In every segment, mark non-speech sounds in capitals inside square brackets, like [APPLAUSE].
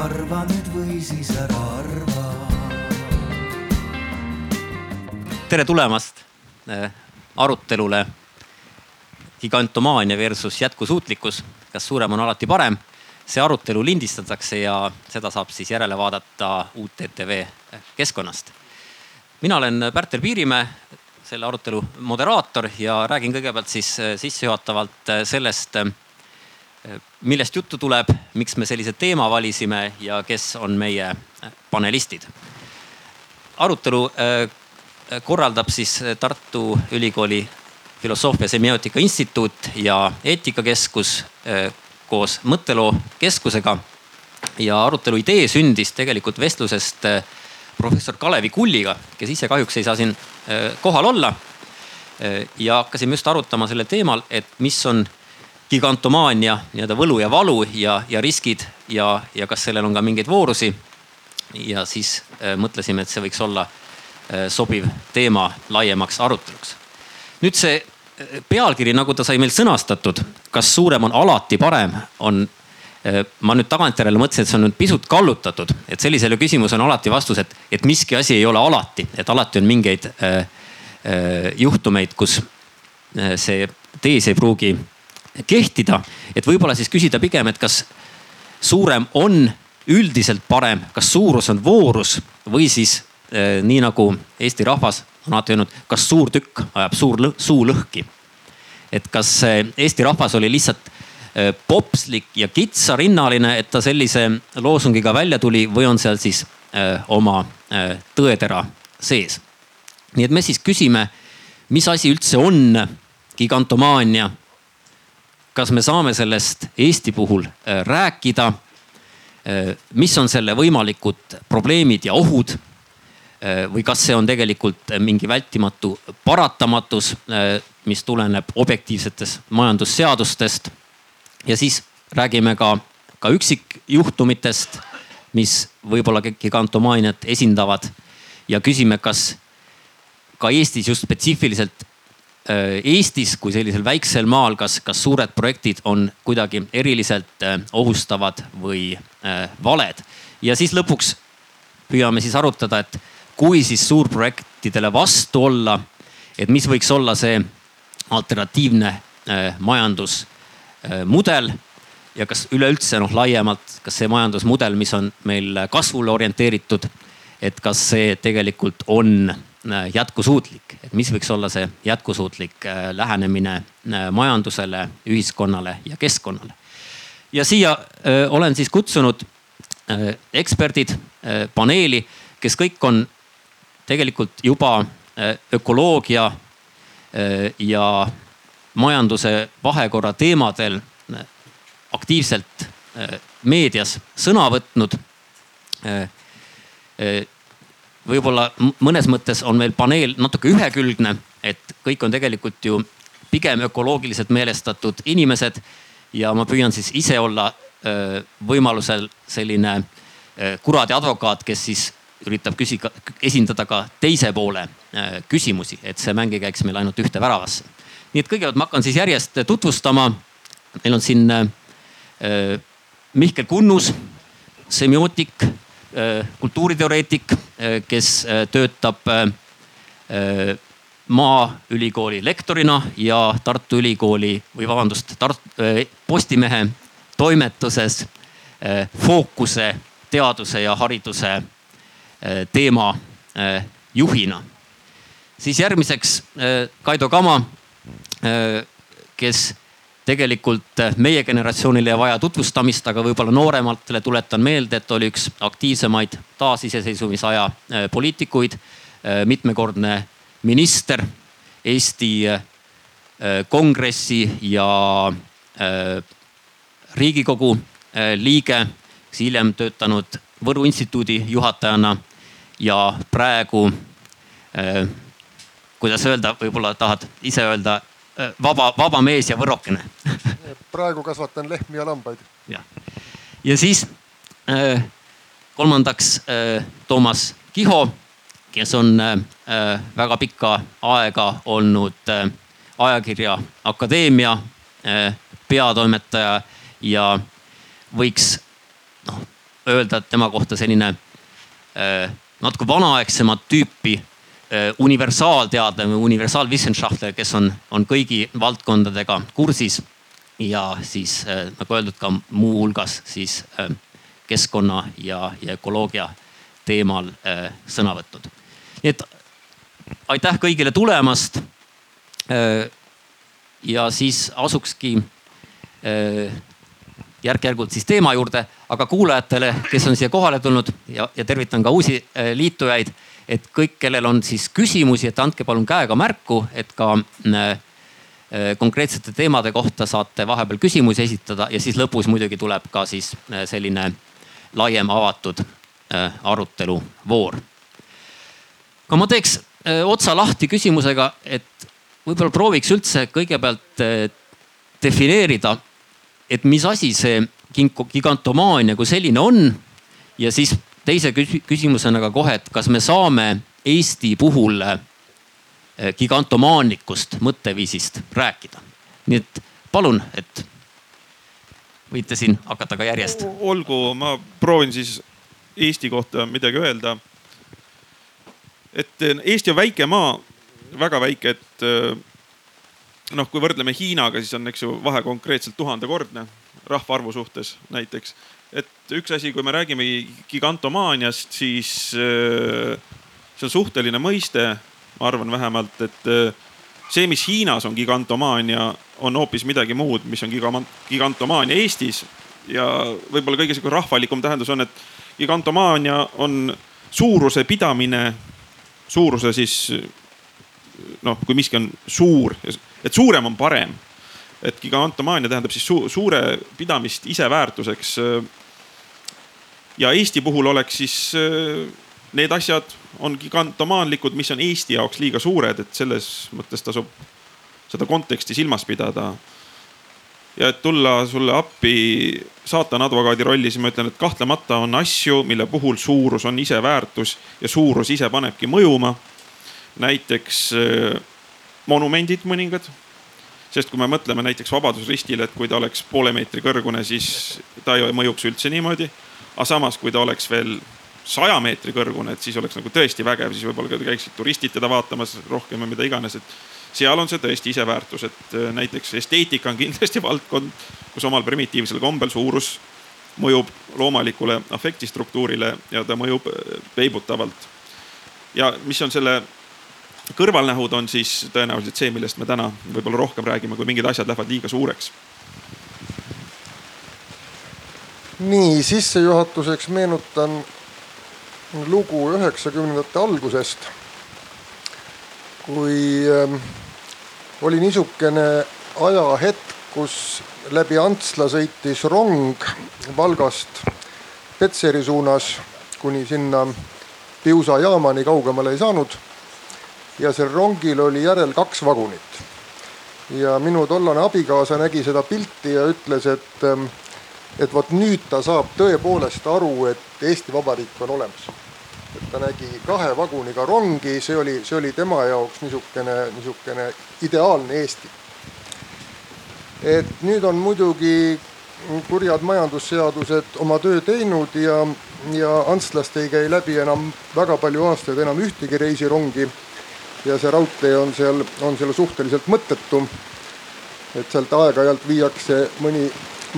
arva nüüd või siis ära arva. tere tulemast äh, arutelule gigantomaania versus jätkusuutlikkus, kas suurem on alati parem. see arutelu lindistatakse ja seda saab siis järele vaadata UTTV keskkonnast. mina olen Pärtel Piirimäe, selle arutelu moderaator ja räägin kõigepealt siis sissejuhatavalt sellest millest juttu tuleb, miks me sellise teema valisime ja kes on meie panelistid. arutelu äh, korraldab siis Tartu Ülikooli Filosoofia Semiootika Instituut ja Eetikakeskus äh, koos Mõtteloo keskusega. ja arutelu idee sündis tegelikult vestlusest äh, professor Kalevi Kulliga, kes ise kahjuks ei saa siin kohal olla. ja hakkasime just arutama sellel teemal, et mis on gigantomaania nii-öelda võlu ja valu ja, ja riskid ja, ja kas sellel on ka mingeid voorusi. ja siis äh, mõtlesime, et see võiks olla äh, sobiv teema laiemaks aruteluks. nüüd see äh, pealkiri, nagu ta sai meil sõnastatud, kas suurem on alati parem, on ma nüüd tagantjärele mõtlesin, et see on nüüd pisut kallutatud, et sellisele küsimusele on alati vastus, et, et miski asi ei ole alati, et alati on mingeid äh, äh, juhtumeid, kus see tees ei pruugi kehtida. et võib-olla siis küsida pigem, et kas suurem on üldiselt parem, kas suurus on voorus või siis eh, nii nagu Eesti rahvas on alati öelnud, kas suur tükk ajab suur lõh, suu lõhki. et kas eh, Eesti rahvas oli lihtsalt eh, popslik ja kitsarinnaline, et ta sellise loosungiga välja tuli või on seal siis eh, oma eh, tõetera sees. nii et me siis küsime, mis asi üldse on gigantomaania kas me saame sellest Eesti puhul äh, rääkida? Äh, mis on selle võimalikud probleemid ja ohud? Äh, või kas see on tegelikult mingi vältimatu paratamatus, mis tuleneb objektiivsetest majandusseadustest? ja siis räägime ka, ka üksikjuhtumitest, mis võib-olla gigantomaaniat esindavad ja küsime, kas ka Eestis just spetsiifiliselt Eestis kui sellisel väiksel maal, kas, kas suured projektid on kuidagi eriliselt äh, ohustavad või äh, valed. ja siis lõpuks püüame siis arutada, et kui siis suurprojektidele vastu olla, et mis võiks olla see alternatiivne majandusmudel ja kas üleüldse noh, laiemalt, kas see majandusmudel, mis on meil kasvule orienteeritud, et kas see tegelikult on Äh, jätkusuutlik, et mis võiks olla see jätkusuutlik äh, lähenemine äh, majandusele, ühiskonnale ja keskkonnale. ja siia olen siis kutsunud eksperdid paneeli, kes kõik on tegelikult juba ökoloogia ja majanduse vahekorra teemadel aktiivselt meedias sõna võtnud võib-olla mõnes mõttes on meil paneel natuke ühekülgne, et kõik on tegelikult ju pigem ökoloogiliselt meelestatud inimesed. ja ma püüan siis ise olla võimalusel selline kuradi advokaat, kes siis üritab küsida, esindada ka teise poole küsimusi, et see mäng ei käiks meil ainult ühte väravasse. nii et kõigepealt ma hakkan siis järjest tutvustama. meil on siin Mihkel Kunnus, semiootik kultuuriteoreetik, äh, kes äh, töötab Maaülikooli lektorina ja Tartu Ülikooli või vabandust, Tart-, Postimehe toimetuses fookuse teaduse ja hariduse teema juhina. siis järgmiseks Kaido Kama, kes tegelikult eh, meie generatsioonile ei vaja tutvustamist, aga võib-olla noorematele tuletan meelde, et oli üks aktiivsemaid taasiseseisvumisaja eh, poliitikuid, eh, mitmekordne minister, Eesti kongressi ja riigikogu liige, kes hiljem töötanud Võru instituudi juhatajana ja praegu kuidas öelda, võib-olla tahad ise öelda, vaba, vaba mees ja võrokene praegu kasvatan lehmi ja lambaid. jah, ja siis äh, kolmandaks äh, Toomas Kiho, kes on äh, väga pikka aega olnud ajakirja Akadeemia peatoimetaja ja võiks noh öelda, et tema kohta selline natuke vanaaegsemat tüüpi universaalteadlane, universaalwissenschaftler, kes on, on kõigi valdkondadega kursis. ja siis nagu öeldud ka muuhulgas siis keskkonna ja, ja ökoloogia teemal sõna võtnud. nii et aitäh kõigile tulemast. ja siis asukski järk-järgult siis teema juurde, aga kuulajatele, kes on siia kohale tulnud ja, ja tervitan ka uusi liitujaid, et kõik, kellel on siis küsimusi, et andke palun käega märku, et ka konkreetsete teemade kohta saate vahepeal küsimusi esitada ja siis lõpus muidugi tuleb ka siis selline laiem avatud aruteluvoor. aga ma teeks otsa lahti küsimusega, et võib-olla prooviks üldse kõigepealt defineerida, et mis asi see gigantomaania kui selline on. ja siis teise küsimusena ka kohe, et kas me saame Eesti puhul gigantomaanlikust mõtteviisist rääkida. nii et palun, et võite siin hakata ka järjest. olgu, ma proovin siis Eesti kohta midagi öelda. et Eesti on väike maa, väga väike, et noh, kui võrdleme Hiinaga, siis on, eks ju, vahe konkreetselt tuhandekordne rahvaarvu suhtes näiteks. Et üks asi, kui me räägime gigantomaaniast, siis see on suhteline mõiste, ma arvan vähemalt, et see, mis Hiinas on gigantomaania, on hoopis midagi muud, mis on gigantomaania Eestis. ja võib-olla kõige sihuke rahvalikum tähendus on, et gigantomaania on suuruse pidamine, suuruse siis noh, kui miski on suur et suurem on parem. Et gigantomaania tähendab siis su suure pidamist iseväärtuseks. ja Eesti puhul oleks siis need asjad on gigantomaanlikud, mis on Eesti jaoks liiga suured, et selles mõttes tasub seda konteksti silmas pidada. ja et tulla sulle appi saatana advokaadi rolli, siis ma ütlen, et kahtlemata on asju, mille puhul suurus on ise väärtus ja suurus ise panebki mõjuma. näiteks monumendid mõningad. Sest kui me mõtleme näiteks Vabadusristile, et kui ta oleks poole meetri kõrgune, siis ta ei mõjuks üldse niimoodi. aga samas, kui ta oleks veel saja meetri kõrgune, et siis oleks nagu tõesti vägev, siis võib-olla käiksid turistid teda vaatamas rohkem või mida iganes, et seal on see tõesti iseväärtus, et äh, näiteks esteetika on kindlasti [LAUGHS] valdkond, kus omal primitiivsel kombel suurus mõjub loomalikule afektistruktuurile ja ta mõjub äh, peibutavalt. ja mis on selle kõrvalnähud on siis tõenäoliselt see, millest me täna võib-olla rohkem räägime, kui mingid asjad lähevad liiga suureks. nii sissejuhatuseks meenutan lugu üheksakümnendate algusest. kui äh, oli niisugune ajahetk, kus läbi Antsla sõitis rong Valgast Petseri suunas kuni sinna Piusa jaamani, kaugemale ei saanud ja sel rongil oli järel kaks vagunit. ja minu tollane abikaasa nägi seda pilti ja ütles, et, ähm, et vot nüüd ta saab tõepoolest aru, et Eesti Vabariik on olemas. et ta nägi kahe vaguniga rongi, see oli, see oli tema jaoks niisugune, niisugune ideaalne Eesti. et nüüd on muidugi kurjad majandusseadused oma töö teinud ja, ja Antslast ei käi läbi enam väga palju aastaid enam ühtegi reisirongi ja see raudtee on seal, on seal suhteliselt mõttetu. et sealt aeg-ajalt viiakse mõni,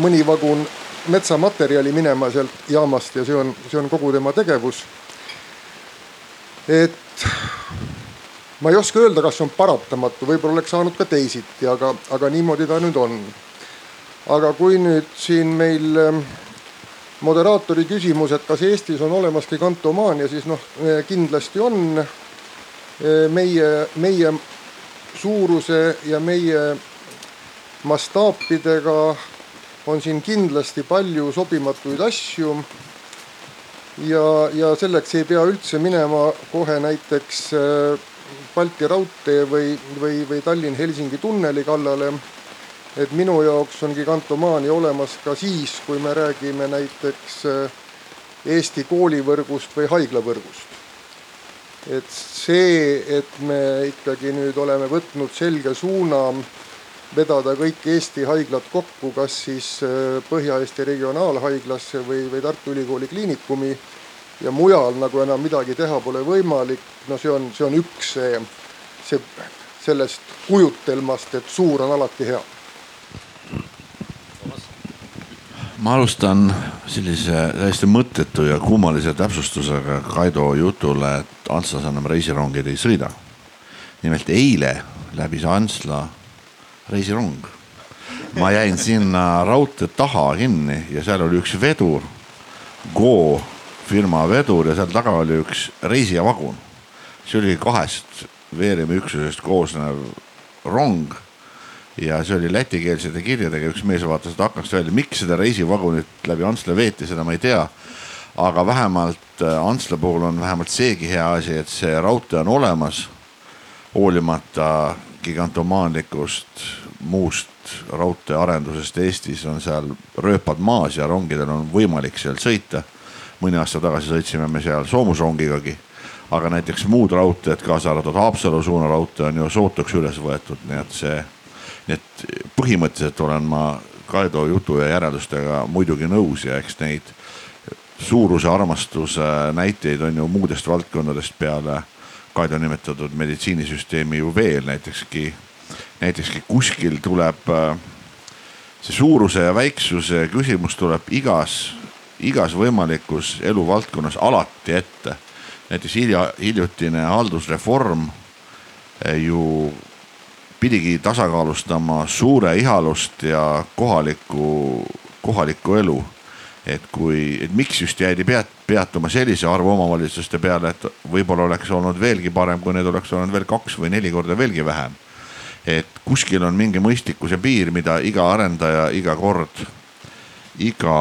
mõni vagun metsamaterjali minema sealt jaamast ja see on, see on kogu tema tegevus. et ma ei oska öelda, kas see on paratamatu, võib-olla oleks saanud ka teisiti, aga, aga niimoodi ta nüüd on. aga kui nüüd siin meil ähm, moderaatori küsimus, et kas Eestis on olemas gigantomaania, siis noh, kindlasti on meie, meie suuruse ja meie mastaapidega on siin kindlasti palju sobimatuid asju. ja, ja selleks ei pea üldse minema kohe näiteks Balti raudtee või, või, või Tallinn-Helsingi tunneli kallale. et minu jaoks on gigantomaania olemas ka siis, kui me räägime näiteks Eesti koolivõrgust või haiglavõrgust et see, et me ikkagi nüüd oleme võtnud selge suuna vedada kõik Eesti haiglad kokku, kas siis Põhja-Eesti Regionaalhaiglasse või, või Tartu Ülikooli Kliinikumi ja mujal nagu enam midagi teha pole võimalik, no see on, see on üks see, see sellest kujutelmast, et suur on alati hea ma alustan sellise täiesti mõttetu ja kummalise täpsustusega Kaido jutule, et Antslas enam reisirongid ei sõida. nimelt eile läbis Antsla reisirong. ma jäin sinna raudtee taha kinni ja seal oli üks vedur, Go firma vedur ja seal taga oli üks reisijavagun. see oli kahest veeremiüksusest koosnev rong ja see oli lätikeelsete kirjadega, üks mees vaatas aknast välja, miks seda reisivagunit läbi Antsla veeti, seda ma ei tea. aga vähemalt äh, Antsla puhul on vähemalt seegi hea asi, et see raudtee on olemas. hoolimata gigantomaanlikust muust raudteearendusest Eestis on seal rööpad maas ja rongidel on võimalik seal sõita. mõni aasta tagasi sõitsime me seal soomusrongigagi aga näiteks muud raudteed, kaasa arvatud Haapsalu suuna raudtee on ju sootuks üles võetud, nii et see nii et põhimõtteliselt olen ma Kaido jutu ja järeldustega muidugi nõus ja eks neid suuruse armastuse näiteid on ju muudest valdkondadest peale Kaido nimetatud meditsiinisüsteemi ju veel näitekski, näitekski kuskil tuleb see suuruse ja väiksuse küsimus tuleb igas, igas võimalikus eluvaldkonnas alati ette. näiteks hilja, hiljutine haldusreform ju pidigi tasakaalustama suure ihalust ja kohalikku, kohalikku elu. et kui, et miks just jäädi peat, peatuma sellise arvu omavalitsuste peale, et võib-olla oleks olnud veelgi parem, kui need oleks olnud veel kaks või neli korda veelgi vähem. et kuskil on mingi mõistlikkuse piir, mida iga arendaja iga kord, iga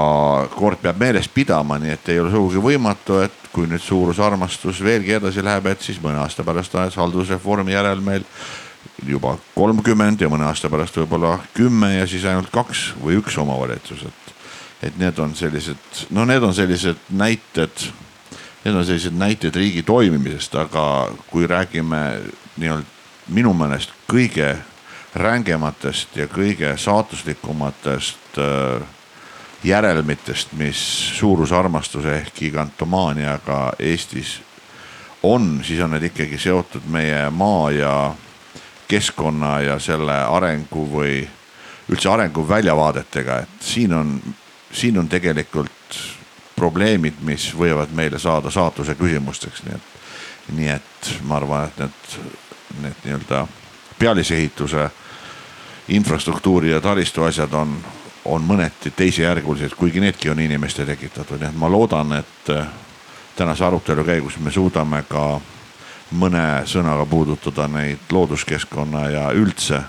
kord peab meeles pidama, nii et ei ole sugugi võimatu, et kui nüüd suurusarmastus veelgi edasi läheb, et siis mõne aasta pärast haldusreformi järel meil juba kolmkümmend ja mõne aasta pärast võib-olla kümme ja siis ainult kaks või üks omavalitsus, et. et need on sellised, no need on sellised näited, need on sellised näited riigi toimimisest, aga kui räägime nii-öelda minu meelest kõige rängematest ja kõige saatuslikumatest äh, järelmitest, mis suurusarmastuse ehk gigantomaaniaga Eestis on, siis on need ikkagi seotud meie maa ja keskkonna ja selle arengu või üldse arengu väljavaadetega, et siin on, siin on tegelikult probleemid, mis võivad meile saada saatuse küsimusteks, nii et, nii et ma arvan, et need, need nii-öelda pealisehituse, infrastruktuuri ja taristu asjad on, on mõneti teisejärgulised, kuigi needki on inimeste tekitatud, nii et ma loodan, et tänase arutelu käigus me suudame ka mõne sõnaga puudutada neid looduskeskkonna ja üldse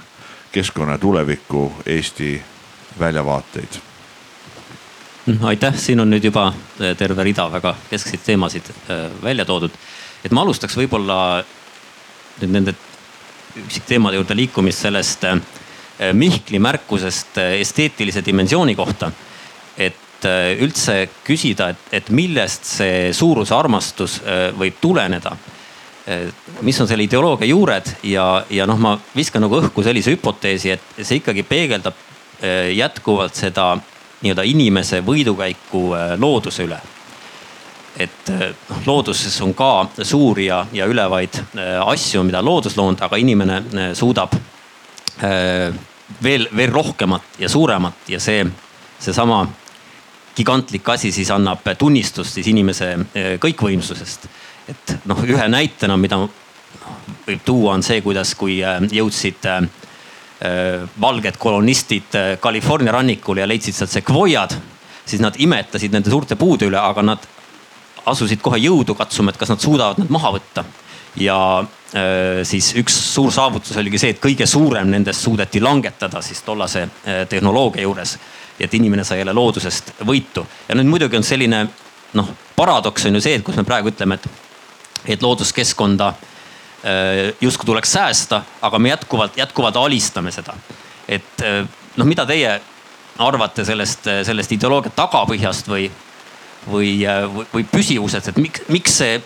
keskkonna tuleviku Eesti väljavaateid. Mm, aitäh, siin on nüüd juba äh, terve rida väga keskseid teemasid äh, välja toodud. et ma alustaks võib-olla nüüd nende üksikteemade juurde liikumist sellest äh, Mihkli märkusest esteetilise dimensiooni kohta. et üldse küsida, et, et millest see suuruse armastus võib tuleneda mis on selle ideoloogia juured ja, ja noh, ma viskan nagu õhku sellise hüpoteesi, et see ikkagi peegeldab eh, jätkuvalt seda nii-öelda inimese võidukäiku eh, looduse üle. et eh, noh, looduses on ka suuri ja, ja ülevaid asju, mida loodus loonud, aga inimene suudab veel, veel rohkemat ja suuremat ja see, seesama gigantlik asi siis annab tunnistust siis inimese kõikvõimsusest et noh, ühe näitena, mida võib tuua, on see, kuidas, kui äh, jõudsid äh, äh, valged kolonistid California rannikule ja leidsid sealt sekvoiad, siis nad imetasid nende suurte puude üle, aga nad asusid kohe jõudu katsuma, et kas nad suudavad nad maha võtta. ja siis üks suur saavutus oligi see, et kõige suurem nendest suudeti langetada siis tollase tehnoloogia juures. et inimene sai jälle loodusest võitu ja nüüd muidugi on selline noh, paradoks on ju see, et kus me praegu ütleme, et et looduskeskkonda äh, justkui tuleks säästa, aga me jätkuvalt, jätkuvalt alistame seda. et äh, noh, mida teie arvate sellest, sellest ideoloogia tagapõhjast või, või, või, püsivusest, et miks, miks see,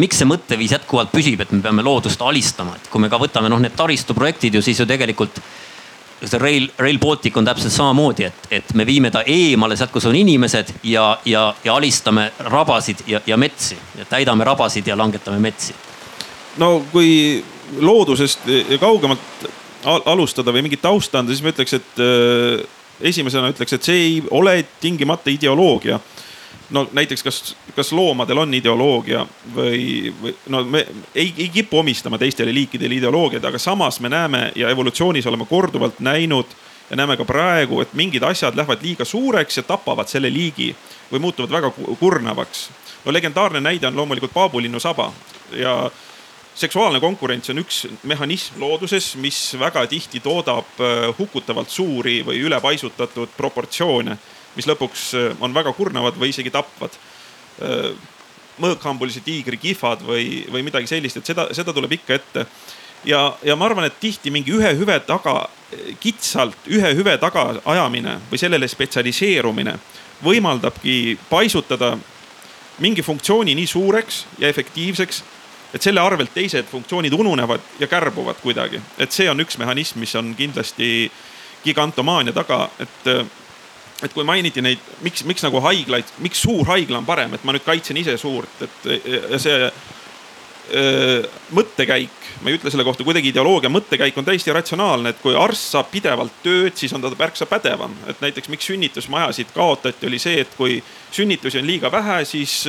miks see mõtteviis jätkuvalt püsib, et me peame loodust alistama, et kui me ka võtame noh, need taristuprojektid ju siis ju tegelikult Rail, Rail Baltic on täpselt samamoodi, et, et me viime ta eemale sealt, kus on inimesed ja, ja, ja alistame rabasid ja, ja metsi. täidame rabasid ja langetame metsi. no kui loodusest kaugemalt alustada või mingit tausta anda, siis ma ütleks, et äh, esimesena ütleks, et see ei ole tingimata ideoloogia no näiteks, kas, kas loomadel on ideoloogia või, või no me ei, ei kipu omistama teistele liikidele ideoloogiaid, aga samas me näeme ja evolutsioonis oleme korduvalt näinud ja näeme ka praegu, et mingid asjad lähevad liiga suureks ja tapavad selle liigi või muutuvad väga kurnavaks. no legendaarne näide on loomulikult paabulinnu saba ja seksuaalne konkurents on üks mehhanism looduses, mis väga tihti toodab äh, hukutavalt suuri või ülepaisutatud proportsioone mis lõpuks äh, on väga kurnavad või isegi tapvad. Äh, mõõkhambulise tiigri kihvad või, või midagi sellist, et seda, seda tuleb ikka ette. ja, ja ma arvan, et tihti mingi ühe hüve taga, kitsalt ühe hüve taga ajamine või sellele spetsialiseerumine võimaldabki paisutada mingi funktsiooni nii suureks ja efektiivseks et selle arvelt teised funktsioonid ununevad ja kärbuvad kuidagi. et see on üks mehhanism, mis on kindlasti gigantomaania taga, et äh, et kui mainiti neid, miks, miks nagu haiglaid, miks suur haigla on parem, et ma nüüd kaitsen ise suurt, et ja see öö, mõttekäik, ma ei ütle selle kohta kuidagi ideoloogia, mõttekäik on täiesti ratsionaalne, et kui arst saab pidevalt tööd, siis on ta märksa pädevam. et näiteks miks sünnitusmajasid kaotati, oli see, et kui sünnitusi on liiga vähe, siis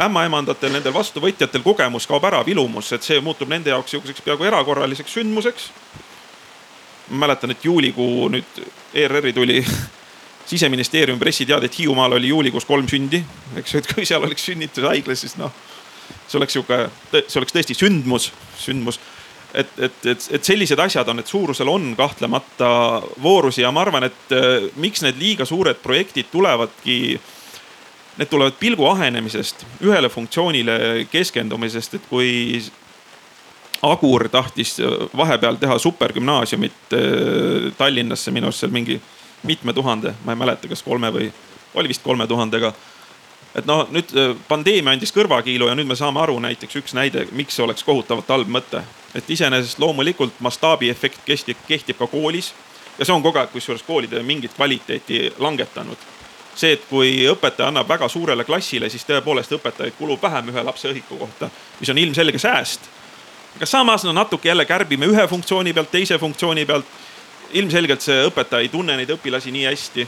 ämmaemandatel, nendel vastuvõtjatel kogemus kaob ära, vilumus, et see muutub nende jaoks sihukeseks peaaegu erakorraliseks sündmuseks. ma mäletan, et juulikuu nüüd ERR-i tuli [LAUGHS] siseministeeriumi pressiteade, et Hiiumaal oli juulikuus kolm sündi, eks ju, et kui seal oleks sünnitushaiglas, siis noh, see oleks sihuke, see oleks tõesti sündmus, sündmus. et, et, et, et sellised asjad on, et suurusel on kahtlemata voorusi ja ma arvan, et äh, miks need liiga suured projektid tulevadki need tulevad pilgu ahenemisest, ühele funktsioonile keskendumisest, et kui Agur tahtis vahepeal teha supergümnaasiumit äh, Tallinnasse minu arust seal mingi mitme tuhande, ma ei mäleta, kas kolme või, oli vist kolme tuhandega. et noh, nüüd äh, pandeemia andis kõrvakiilu ja nüüd me saame aru näiteks üks näide, miks see oleks kohutavalt halb mõte. et iseenesest loomulikult mastaabiefekt kehtib, kehtib ka koolis ja see on kogu aeg kusjuures koolide mingit kvaliteeti langetanud see, et kui õpetaja annab väga suurele klassile, siis tõepoolest õpetajaid kulub vähem ühe lapse õhiku kohta, mis on ilmselge sääst. aga samas no natuke jälle kärbime ühe funktsiooni pealt teise funktsiooni pealt ilmselgelt see õpetaja ei tunne neid õpilasi nii hästi.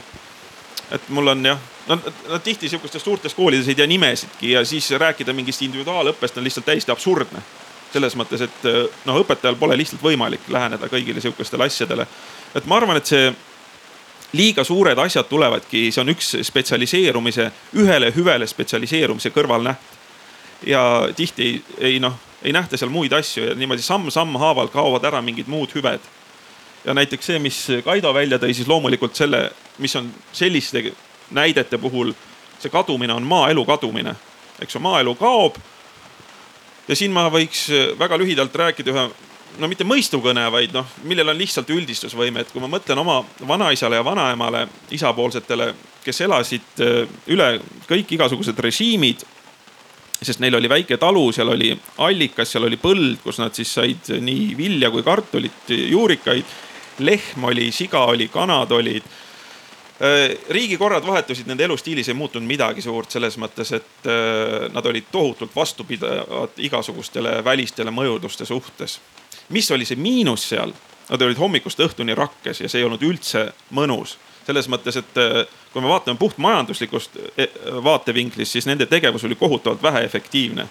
et mul on jah, nad, nad tihti sihukestes suurtes koolides ei tea nimesidki ja siis rääkida mingist individuaalõppest on lihtsalt täiesti absurdne. selles mõttes, et noh, õpetajal pole lihtsalt võimalik läheneda kõigile sihukestele asjadele. et ma arvan, et see liiga suured asjad tulevadki, see on üks spetsialiseerumise, ühele hüvele spetsialiseerumise kõrvalnäht. ja tihti ei, ei noh, ei nähta seal muid asju ja niimoodi samm-samm haaval kaovad ära mingid muud hüved ja näiteks see, mis Kaido välja tõi, siis loomulikult selle, mis on selliste näidete puhul, see kadumine on maaelu kadumine, eks ju, maaelu kaob. ja siin ma võiks väga lühidalt rääkida ühe, no mitte mõistukõne, vaid noh, millel on lihtsalt üldistusvõime, et kui ma mõtlen oma vanaisale ja vanaemale, isapoolsetele, kes elasid äh, üle kõik igasugused režiimid sest neil oli väike talu, seal oli allikas, seal oli põld, kus nad siis said nii vilja kui kartulit, juurikaid lehm oli, siga oli, kanad olid. Äh, riigikorrad vahetusid, nende elustiilis ei muutunud midagi suurt selles mõttes, et äh, nad olid tohutult vastupidavad igasugustele välistele mõjuduste suhtes. mis oli see miinus seal? Nad olid hommikust õhtuni rakkes ja see ei olnud üldse mõnus selles mõttes, et äh, kui me vaatame puht majanduslikust vaatevinklist, siis nende tegevus oli kohutavalt väheefektiivne.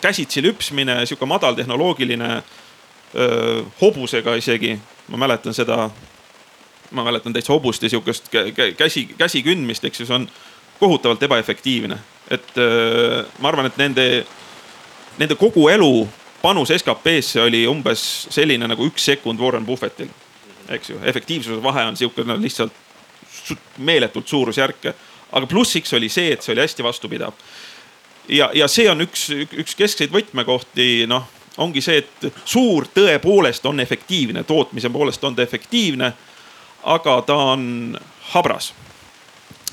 käsitsi lüpsmine, sihuke madaltehnoloogiline hobusega isegi, ma mäletan seda, ma mäletan täitsa hobuste sihukest käsi, käsi kündmist, eks ju, see on kohutavalt ebaefektiivne. et ma arvan, et nende, nende kogu elu panus SKP-sse oli umbes selline nagu üks sekund Warren Buffettil. eks ju, efektiivsuse vahe on sihuke no, lihtsalt meeletult suurusjärke. aga plussiks oli see, et see oli hästi vastupidav. ja, ja see on üks, üks keskseid võtmekohti, noh ongi see, et suur tõepoolest on efektiivne, tootmise poolest on ta efektiivne. aga ta on habras.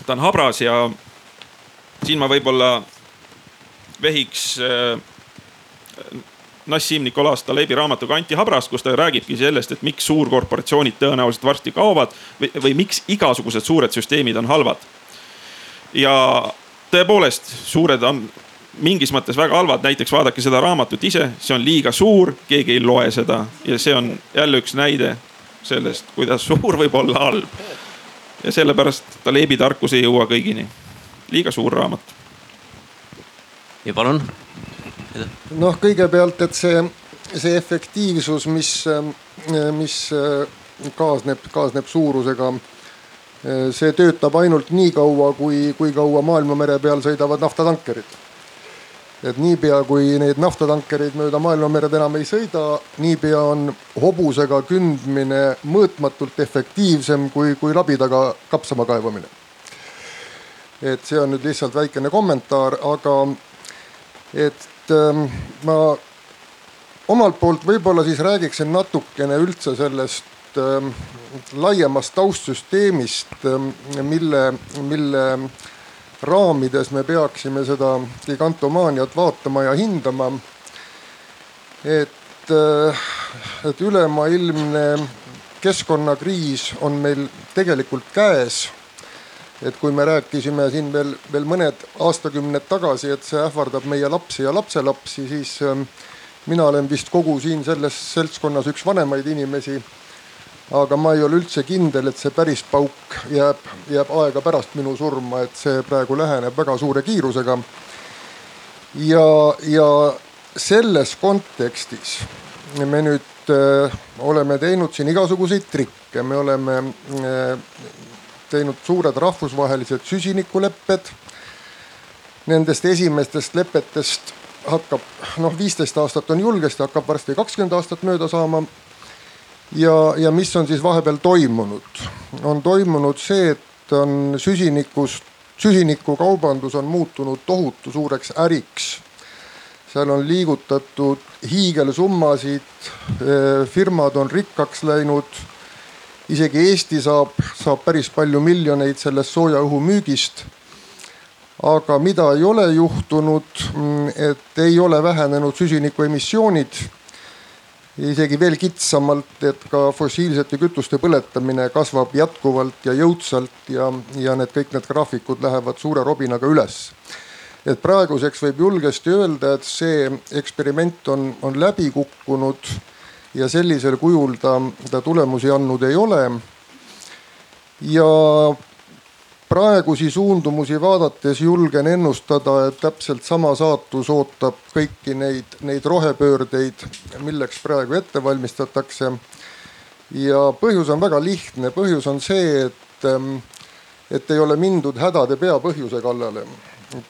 ta on habras ja siin ma võib-olla vehiks äh, Nassim Nicolas Talebi raamatuga Anti Habras, kus ta räägibki sellest, et miks suurkorporatsioonid tõenäoliselt varsti kaovad või, või miks igasugused suured süsteemid on halvad. ja tõepoolest, suured on mingis mõttes väga halvad, näiteks vaadake seda raamatut ise, see on liiga suur, keegi ei loe seda ja see on jälle üks näide sellest, kuidas [LAUGHS] suur võib olla halb. ja sellepärast Talebi tarkus ei jõua kõigini. liiga suur raamat. ja palun. noh, kõigepealt, et see, see efektiivsus, mis, mis kaasneb, kaasneb suurusega. see töötab ainult nii kaua, kui, kui kaua maailmamere peal sõidavad naftatankerid et niipea kui neid naftatankereid mööda maailmamerd enam ei sõida, niipea on hobusega kündmine mõõtmatult efektiivsem kui, kui labidaga kapsama kaevamine. et see on nüüd lihtsalt väikene kommentaar, aga et ähm, ma omalt poolt võib-olla siis räägiksin natukene üldse sellest ähm, laiemast taustsüsteemist, ähm, mille, mille raamides me peaksime seda gigantomaaniat vaatama ja hindama. et, äh, et ülemaailmne keskkonnakriis on meil tegelikult käes. et kui me rääkisime siin veel, veel mõned aastakümned tagasi, et see ähvardab meie lapsi ja lapselapsi, siis ähm, mina olen vist kogu siin selles seltskonnas üks vanemaid inimesi aga ma ei ole üldse kindel, et see päris pauk jääb, jääb aega pärast minu surma, et see praegu läheneb väga suure kiirusega. ja, ja selles kontekstis me nüüd äh, oleme teinud siin igasuguseid trikke, me oleme äh, teinud suured rahvusvahelised süsinikulepped. Nendest esimestest lepetest hakkab noh, viisteist aastat on julgesti, hakkab varsti kakskümmend aastat mööda saama ja, ja mis on siis vahepeal toimunud? on toimunud see, et on süsinikust, süsinikukaubandus on muutunud tohutu suureks äriks. seal on liigutatud hiigelsummasid, eh, firmad on rikkaks läinud. isegi Eesti saab, saab päris palju miljoneid sellest sooja õhu müügist aga mida ei ole juhtunud, mm, et ei ole vähenenud süsinikuemissioonid isegi veel kitsamalt, et ka fossiilsete kütuste põletamine kasvab jätkuvalt ja jõudsalt ja, ja need kõik need graafikud lähevad suure robinaga üles. et praeguseks võib julgesti öelda, et see eksperiment on, on läbi kukkunud ja sellisel kujul ta, ta tulemusi andnud ei ole. ja praegusi suundumusi vaadates julgen ennustada, et täpselt sama saatus ootab kõiki neid, neid rohepöördeid, milleks praegu ette valmistatakse. ja põhjus on väga lihtne, põhjus on see, et, ähm, et ei ole mindud hädade peapõhjuse kallale.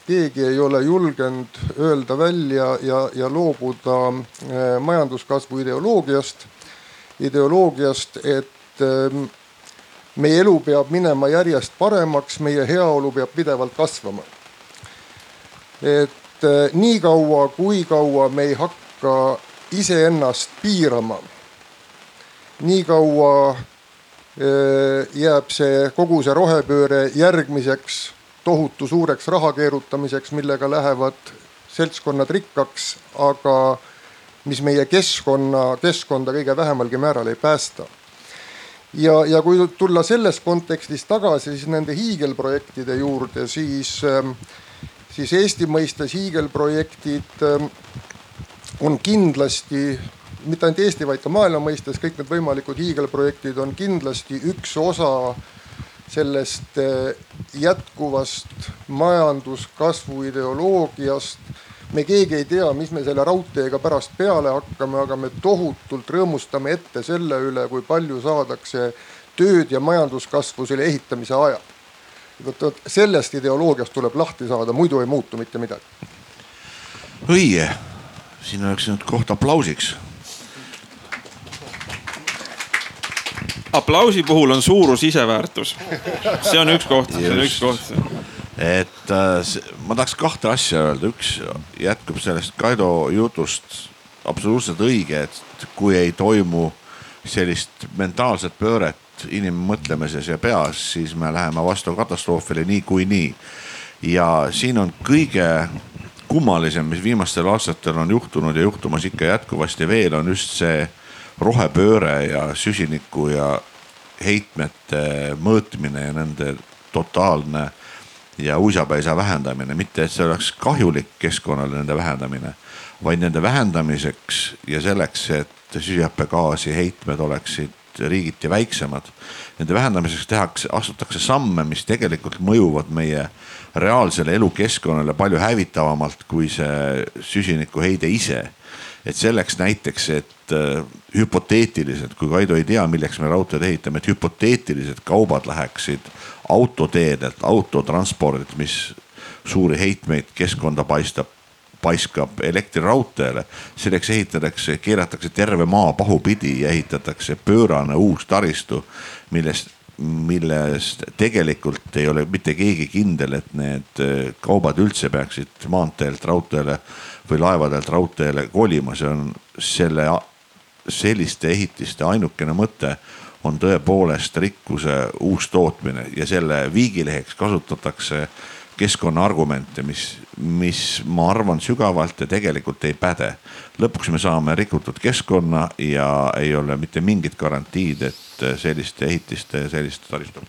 keegi ei ole julgenud öelda välja ja, ja loobuda äh, majanduskasvu ideoloogiast, ideoloogiast, et ähm, meie elu peab minema järjest paremaks, meie heaolu peab pidevalt kasvama. et eh, niikaua, kui kaua me ei hakka iseennast piirama, niikaua eh, jääb see kogu see rohepööre järgmiseks tohutu suureks raha keerutamiseks, millega lähevad seltskonnad rikkaks, aga mis meie keskkonna, keskkonda kõige vähemalgi määral ei päästa ja, ja kui tulla selles kontekstis tagasi siis nende hiigelprojektide juurde, siis, ähm, siis Eesti mõistes hiigelprojektid ähm, on kindlasti mitte ainult Eesti, vaid ka maailma mõistes kõik need võimalikud hiigelprojektid on kindlasti üks osa sellest äh, jätkuvast majanduskasvu ideoloogiast me keegi ei tea, mis me selle raudteega pärast peale hakkame, aga me tohutult rõõmustame ette selle üle, kui palju saadakse tööd ja majanduskasvu selle ehitamise ajal. vot, vot sellest ideoloogiast tuleb lahti saada, muidu ei muutu mitte midagi. õige, siin oleks nüüd koht aplausiks. aplausi puhul on suurus iseväärtus. see on üks koht, see on üks koht et äh, ma tahaks kahte asja öelda, üks jätkub sellest Kaido jutust absoluutselt õige, et kui ei toimu sellist mentaalset pööret inimmõtlemises ja peas, siis me läheme vastu katastroofile niikuinii. ja siin on kõige kummalisem, mis viimastel aastatel on juhtunud ja juhtumas ikka jätkuvasti veel, on just see rohepööre ja süsiniku ja heitmete mõõtmine ja nende totaalne ja uisapäisa vähendamine, mitte et see oleks kahjulik keskkonnale nende vähendamine, vaid nende vähendamiseks ja selleks, et süsihappegaasi heitmed oleksid riigiti väiksemad. Nende vähendamiseks tehakse, astutakse samme, mis tegelikult mõjuvad meie reaalsele elukeskkonnale palju hävitavamalt kui see süsinikuheide ise. et selleks näiteks, et hüpoteetiliselt, kui Kaido ei tea, milleks me raudteed ehitame, et hüpoteetiliselt kaubad läheksid autoteedelt, autotranspordilt, mis suuri heitmeid keskkonda paistab paiskab elektriraudteele. selleks ehitatakse, keeratakse terve maa pahupidi ja ehitatakse pöörane uus taristu, millest, millest tegelikult ei ole mitte keegi kindel, et need äh, kaubad üldse peaksid maanteelt raudteele või laevadelt raudteele kolima, see on selle, selliste ehitiste ainukene mõte on tõepoolest rikkuse uus tootmine ja selle viigileheks kasutatakse keskkonnaargumente, mis, mis ma arvan sügavalt ja tegelikult ei päde. lõpuks me saame rikutud keskkonna ja ei ole mitte mingit garantiid, et selliste ehitiste ja selliste taristu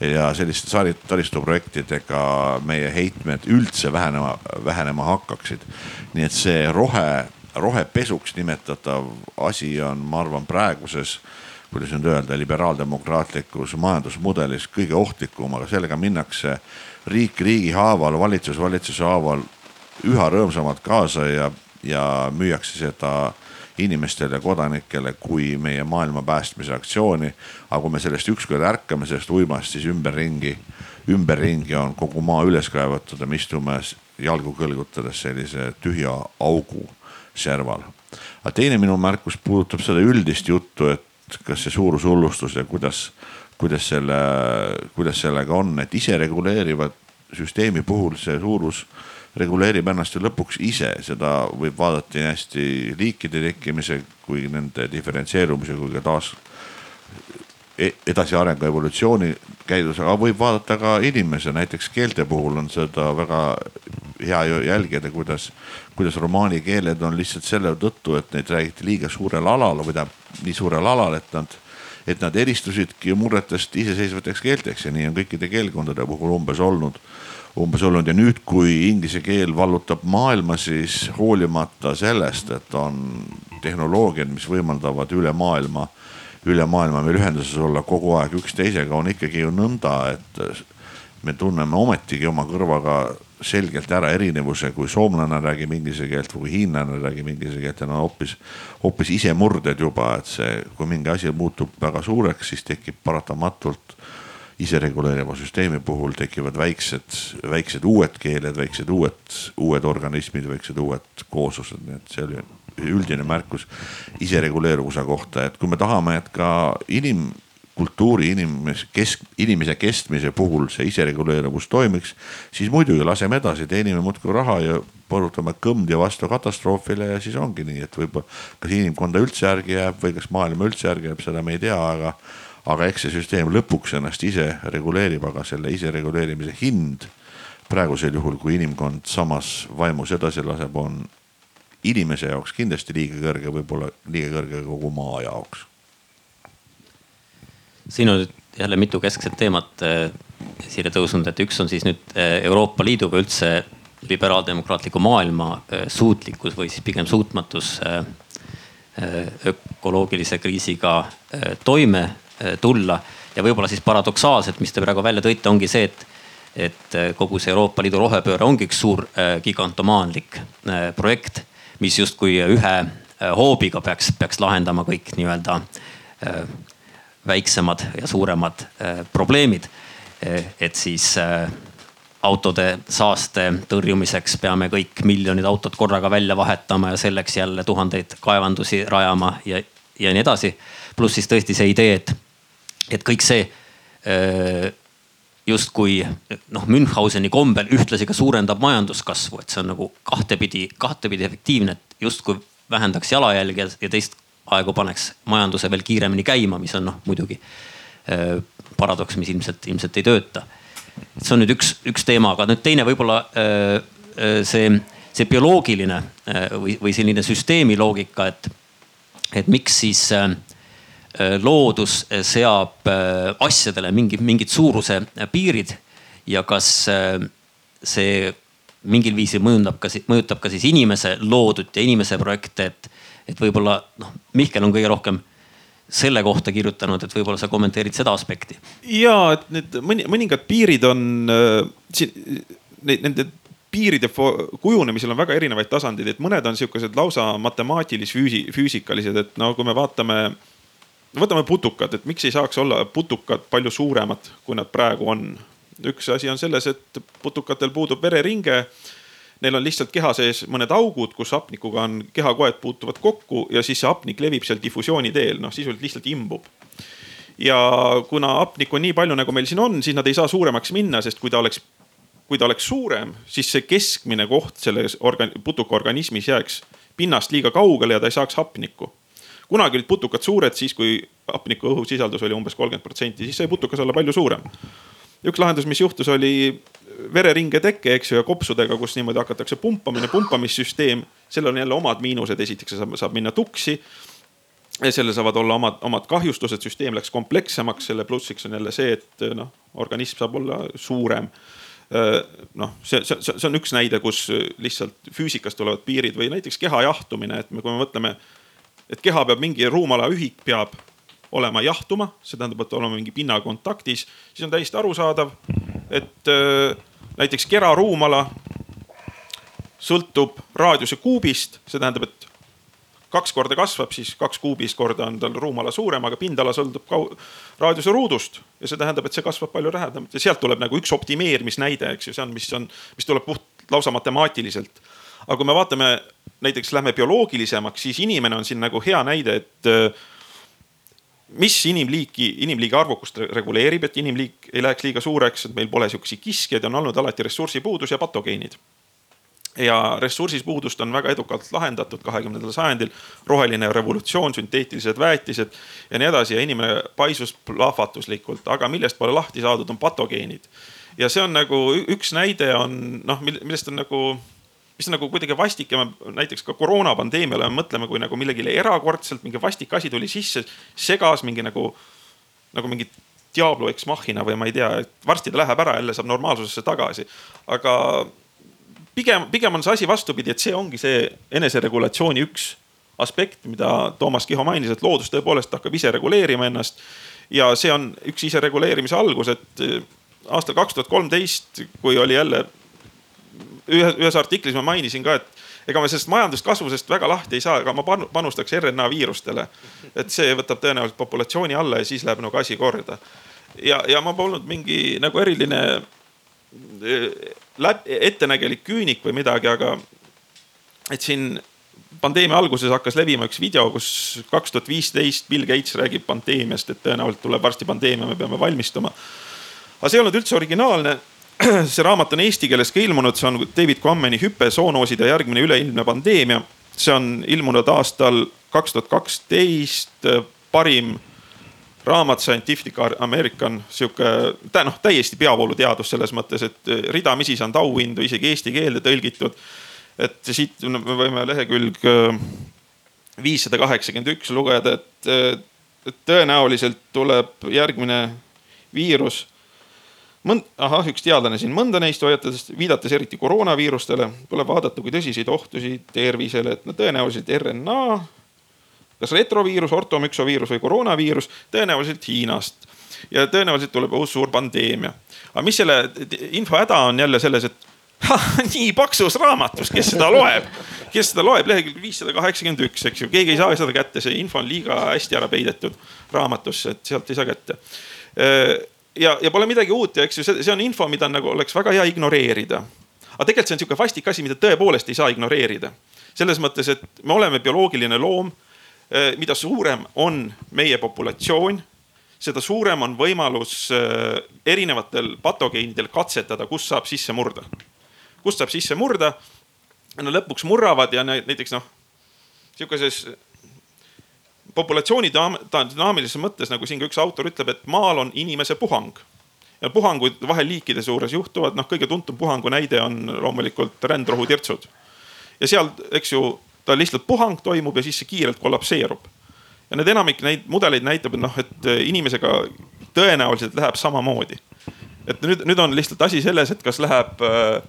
ja selliste taristuprojektidega meie heitmed üldse vähenema, vähenema hakkaksid. nii et see rohe, rohepesuks nimetatav asi on, ma arvan, praeguses kuidas nüüd öelda, liberaaldemokraatlikus majandusmudelis kõige ohtlikum, aga sellega minnakse riik riigi haaval, valitsus valitsuse haaval üha rõõmsamalt kaasa ja, ja müüakse seda inimestele, kodanikele kui meie maailma päästmise aktsiooni. aga kui me sellest ükskord ärkame, sellest uimast, siis ümberringi, ümberringi on kogu maa üles kaevatud ja me istume jalgu kõlgutades sellise tühja augu serval. aga teine minu märkus puudutab seda üldist juttu, et kas see suurushullustus ja kuidas, kuidas selle, kuidas sellega on, et isereguleeriva süsteemi puhul see suurus reguleerib ennast ju lõpuks ise, seda võib vaadata nii hästi liikide tekkimise kui nende diferentseerumise kui ka taas edasiarengu evolutsiooni käidus, aga võib vaadata ka inimese, näiteks keelte puhul on seda väga hea jälgida, kuidas, kuidas romaani keeled on lihtsalt selle tõttu, et neid räägiti liiga suurel alal või tähendab nii suurel alal, et nad, et nad eristusidki murretest iseseisvateks keelteks ja nii on kõikide keelkondade puhul umbes olnud umbes olnud. Ja nüüd, kui inglise keel vallutab maailma, siis hoolimata sellest, et on tehnoloogiad, mis võimaldavad üle maailma, üle maailma meil ühenduses olla kogu aeg üksteisega, on ikkagi ju nõnda, et me tunneme ometigi oma kõrvaga selgelt ära erinevuse, kui soomlane räägib inglise keelt või hiinlane räägib inglise keelt ja no hoopis, hoopis isemurded juba, et see, kui mingi asi muutub väga suureks, siis tekib paratamatult isereguleeriva süsteemi puhul tekivad väiksed, väiksed uued keeled, väiksed uued, uued organismid, väiksed uued kooslused, nii et see oli üldine märkus isereguleeruvuse kohta, et kui me tahame, et ka inim kultuuri inimese kesk, inimese kestmise puhul see isereguleeruvus toimiks, siis muidugi laseme edasi, teenime muudkui raha ja põrutame kõmdi vastu katastroofile ja siis ongi nii, et võib-olla kas inimkonda üldse järgi jääb või kas maailma üldse järgi jääb, seda me ei tea, aga, aga eks see süsteem lõpuks ennast ise reguleerib, aga selle isereguleerimise hind praegusel juhul, kui inimkond samas vaimus edasi laseb, on inimese jaoks kindlasti liiga kõrge, võib-olla liiga kõrge kogu maa jaoks siin on nüüd jälle mitu keskset teemat esile tõusnud, et üks on siis nüüd äh, Euroopa Liidu või üldse liberaaldemokraatliku maailma äh, suutlikkus või siis pigem suutmatus ökoloogilise kriisiga toime tulla. ja võib-olla siis paradoksaalselt, mis te praegu välja tõite, ongi see, et, et kogu see Euroopa Liidu rohepööre ongi üks suur gigantomaanlik projekt, mis justkui ühe hoobiga peaks, peaks lahendama kõik nii-öelda väiksemad ja suuremad äh, probleemid. Äh, et siis äh, autode saaste tõrjumiseks peame kõik miljonid autod korraga välja vahetama ja selleks jälle tuhandeid kaevandusi rajama ja, ja nii edasi. pluss siis tõesti see idee, et, et kõik see justkui noh, Münchhauseni kombel ühtlasi ka suurendab majanduskasvu, et see on nagu kahtepidi, kahtepidi efektiivne, et justkui vähendaks jalajälge ja teist aegu paneks majanduse veel kiiremini käima, mis on noh muidugi äh, paradoks, mis ilmselt, ilmselt ei tööta. see on nüüd üks, üks teema, aga nüüd teine võib-olla äh, äh, see, see bioloogiline äh, või, või selline süsteemi loogika, et, et miks siis loodus seab asjadele mingi, mingid suuruse piirid ja kas see mingil viisil mõjutab ka, mõjutab ka siis inimese loodut ja inimese projekte, et, et võib-olla noh, Mihkel on kõige rohkem selle kohta kirjutanud, et võib-olla sa kommenteerid seda aspekti. ja, et need mõni, mõningad piirid on äh, siin, nende piiride kujunemisel on väga erinevaid tasandeid, et mõned on sihukesed lausa matemaatilis-füüsikalised, et no kui me vaatame, võtame putukad, et miks ei saaks olla putukad palju suuremad, kui nad praegu on. üks asi on selles, et putukatel puudub vereringe neil on lihtsalt keha sees mõned augud, kus hapnikuga on kehakoed puutuvad kokku ja siis see hapnik levib seal difusiooni teel, noh sisuliselt lihtsalt imbub. ja kuna hapnikku on nii palju, nagu meil siin on, siis nad ei saa suuremaks minna, sest kui ta oleks, kui ta oleks suurem, siis see keskmine koht selles organ-, putuka organismis jääks pinnast liiga kaugele ja ta ei saaks hapnikku. Kunagi olid putukad suured siis, kui hapniku õhusisaldus oli umbes kolmkümmend protsenti, siis sai putukas olla palju suurem. üks lahendus, mis juhtus, oli vereringe teke, eks ju, ja kopsudega, kus niimoodi hakatakse pumpamine, pumpamissüsteem, sellel on jälle omad miinused, esiteks saab, saab minna tuksi. sellel saavad olla omad, omad kahjustused, süsteem läks komplekssemaks, selle plussiks on jälle see, et noh, organism saab olla suurem noh, see, see, see on üks näide, kus lihtsalt füüsikast tulevad piirid või näiteks keha jahtumine, et me, kui me mõtleme, et keha peab mingi ruumala ühik peab olema jahtuma, see tähendab, et olema mingi pinna kontaktis, siis on täiesti arusaadav, et äh, näiteks kera ruumala sõltub raadiuse kuubist, see tähendab, et kaks korda kasvab, siis kaks kuubist korda on tal ruumala suurem, aga pindala sõltub raadiuse ruudust ja see tähendab, et see kasvab palju lähedamalt ja sealt tuleb nagu üks optimeerimisnäide, eks ju, see on, mis on, mis tuleb puht lausa matemaatiliselt. aga kui me vaatame näiteks lähme bioloogilisemaks, siis inimene on siin nagu hea näide, et äh, mis inimliiki, inimliigi arvukust reguleerib, et inimliik ei läheks liiga suureks, et meil pole sihukesi kiskjaid, on olnud alati ressursipuudus ja patogeenid. ja ressursipuudust on väga edukalt lahendatud kahekümnendal sajandil. roheline revolutsioon, sünteetilised väetised ja nii edasi ja inimene paisus plahvatuslikult, aga millest pole lahti saadud, on patogeenid. ja see on nagu üks näide on noh, millest on nagu mis on nagu kuidagi vastik ja me näiteks ka koroonapandeemiale mõtleme kui nagu millegile erakordselt mingi vastik asi tuli sisse, segas mingi nagu, nagu mingi Diablo ex machina või ma ei tea, varsti ta läheb ära, jälle saab normaalsusesse tagasi. aga pigem, pigem on see asi vastupidi, et see ongi see eneseregulatsiooni üks aspekt, mida Toomas Kiho mainis, et loodus tõepoolest hakkab ise reguleerima ennast. ja see on üks isereguleerimise algus, et aastal kaks tuhat kolmteist, kui oli jälle ühe, ühes artiklis ma mainisin ka, et ega me sellest majanduskasvusest väga lahti ei saa, aga ma panustaks RNA viirustele. et see võtab tõenäoliselt populatsiooni alla ja siis läheb nagu asi korda. ja, ja ma polnud mingi nagu eriline eh, läb, ettenägelik küünik või midagi, aga et siin pandeemia alguses hakkas levima üks video, kus kaks tuhat viisteist Bill Gates räägib pandeemiast, et tõenäoliselt tuleb varsti pandeemia, me peame valmistuma. aga see ei olnud üldse originaalne [CLEARS THROAT] see raamat on eesti keeles ka ilmunud, see on David Quammani Hüpe, zoonoosid ja järgmine üleilmne pandeemia. see on ilmunud aastal kaks tuhat kaksteist, parim raamat Scientific American, sihuke noh, täiesti peavooluteadus selles mõttes, et ridamisi saanud auhindu, isegi eesti keelde tõlgitud. et siit me võime lehekülg viissada kaheksakümmend üks lugeda, et, et tõenäoliselt tuleb järgmine viirus mõnd-, ahah, üks teadlane siin, mõnda neist hoiatades, viidates eriti koroonaviirustele, tuleb vaadata kui tõsiseid ohtusid tervisele, et no tõenäoliselt RNA, kas retroviirus, ortomüksoviirus või koroonaviirus, tõenäoliselt Hiinast. ja tõenäoliselt tuleb uus suur pandeemia. aga mis selle info häda on jälle selles, et [LAUGHS] ha, nii paksus raamatus, kes seda loeb, kes seda loeb, lehekülg viissada kaheksakümmend üks, eks ju, keegi ei saa seda kätte, see info on liiga hästi ära peidetud raamatusse, et sealt ei saa kätte ja, ja pole midagi uut ja eks ju, see, see on info, mida nagu oleks väga hea ignoreerida. aga tegelikult see on sihuke vastik asi, mida tõepoolest ei saa ignoreerida. selles mõttes, et me oleme bioloogiline loom. Eh, mida suurem on meie populatsioon, seda suurem on võimalus eh, erinevatel patogeenidel katsetada, kus saab sisse murda. kust saab sisse murda? Nad lõpuks murravad ja näiteks noh, sihukeses populatsiooni dünaamilises mõttes, nagu siin ka üks autor ütleb, et maal on inimese puhang. ja puhanguid vahel liikide suures juhtuvad, noh, kõige tuntum puhangu näide on loomulikult rändrohutirtsud. ja seal, eks ju, ta lihtsalt puhang toimub ja siis see kiirelt kollapseerub. ja need enamik neid mudeleid näitab, et noh, et inimesega tõenäoliselt läheb samamoodi. et nüüd, nüüd on lihtsalt asi selles, et kas läheb äh,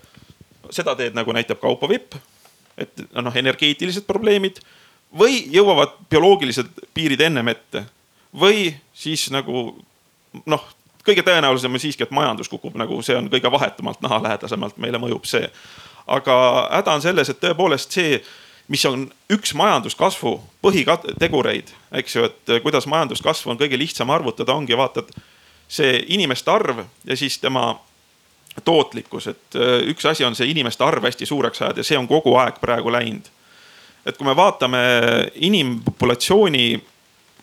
seda teed, nagu näitab Kaupo Vipp, et noh, energeetilised probleemid või jõuavad bioloogilised piirid ennem ette või siis nagu noh, kõige tõenäolisem on siiski, et majandus kukub nagu see on kõige vahetumalt nahalähedasemalt meile mõjub see. aga häda on selles, et tõepoolest see, mis on üks majanduskasvu põhitegureid, eks ju, et kuidas majanduskasvu on kõige lihtsam arvutada, ongi vaatad see inimeste arv ja siis tema tootlikkus, et äh, üks asi on see inimeste arv hästi suureks ajada ja see on kogu aeg praegu läinud. Et kui me vaatame inimpopulatsiooni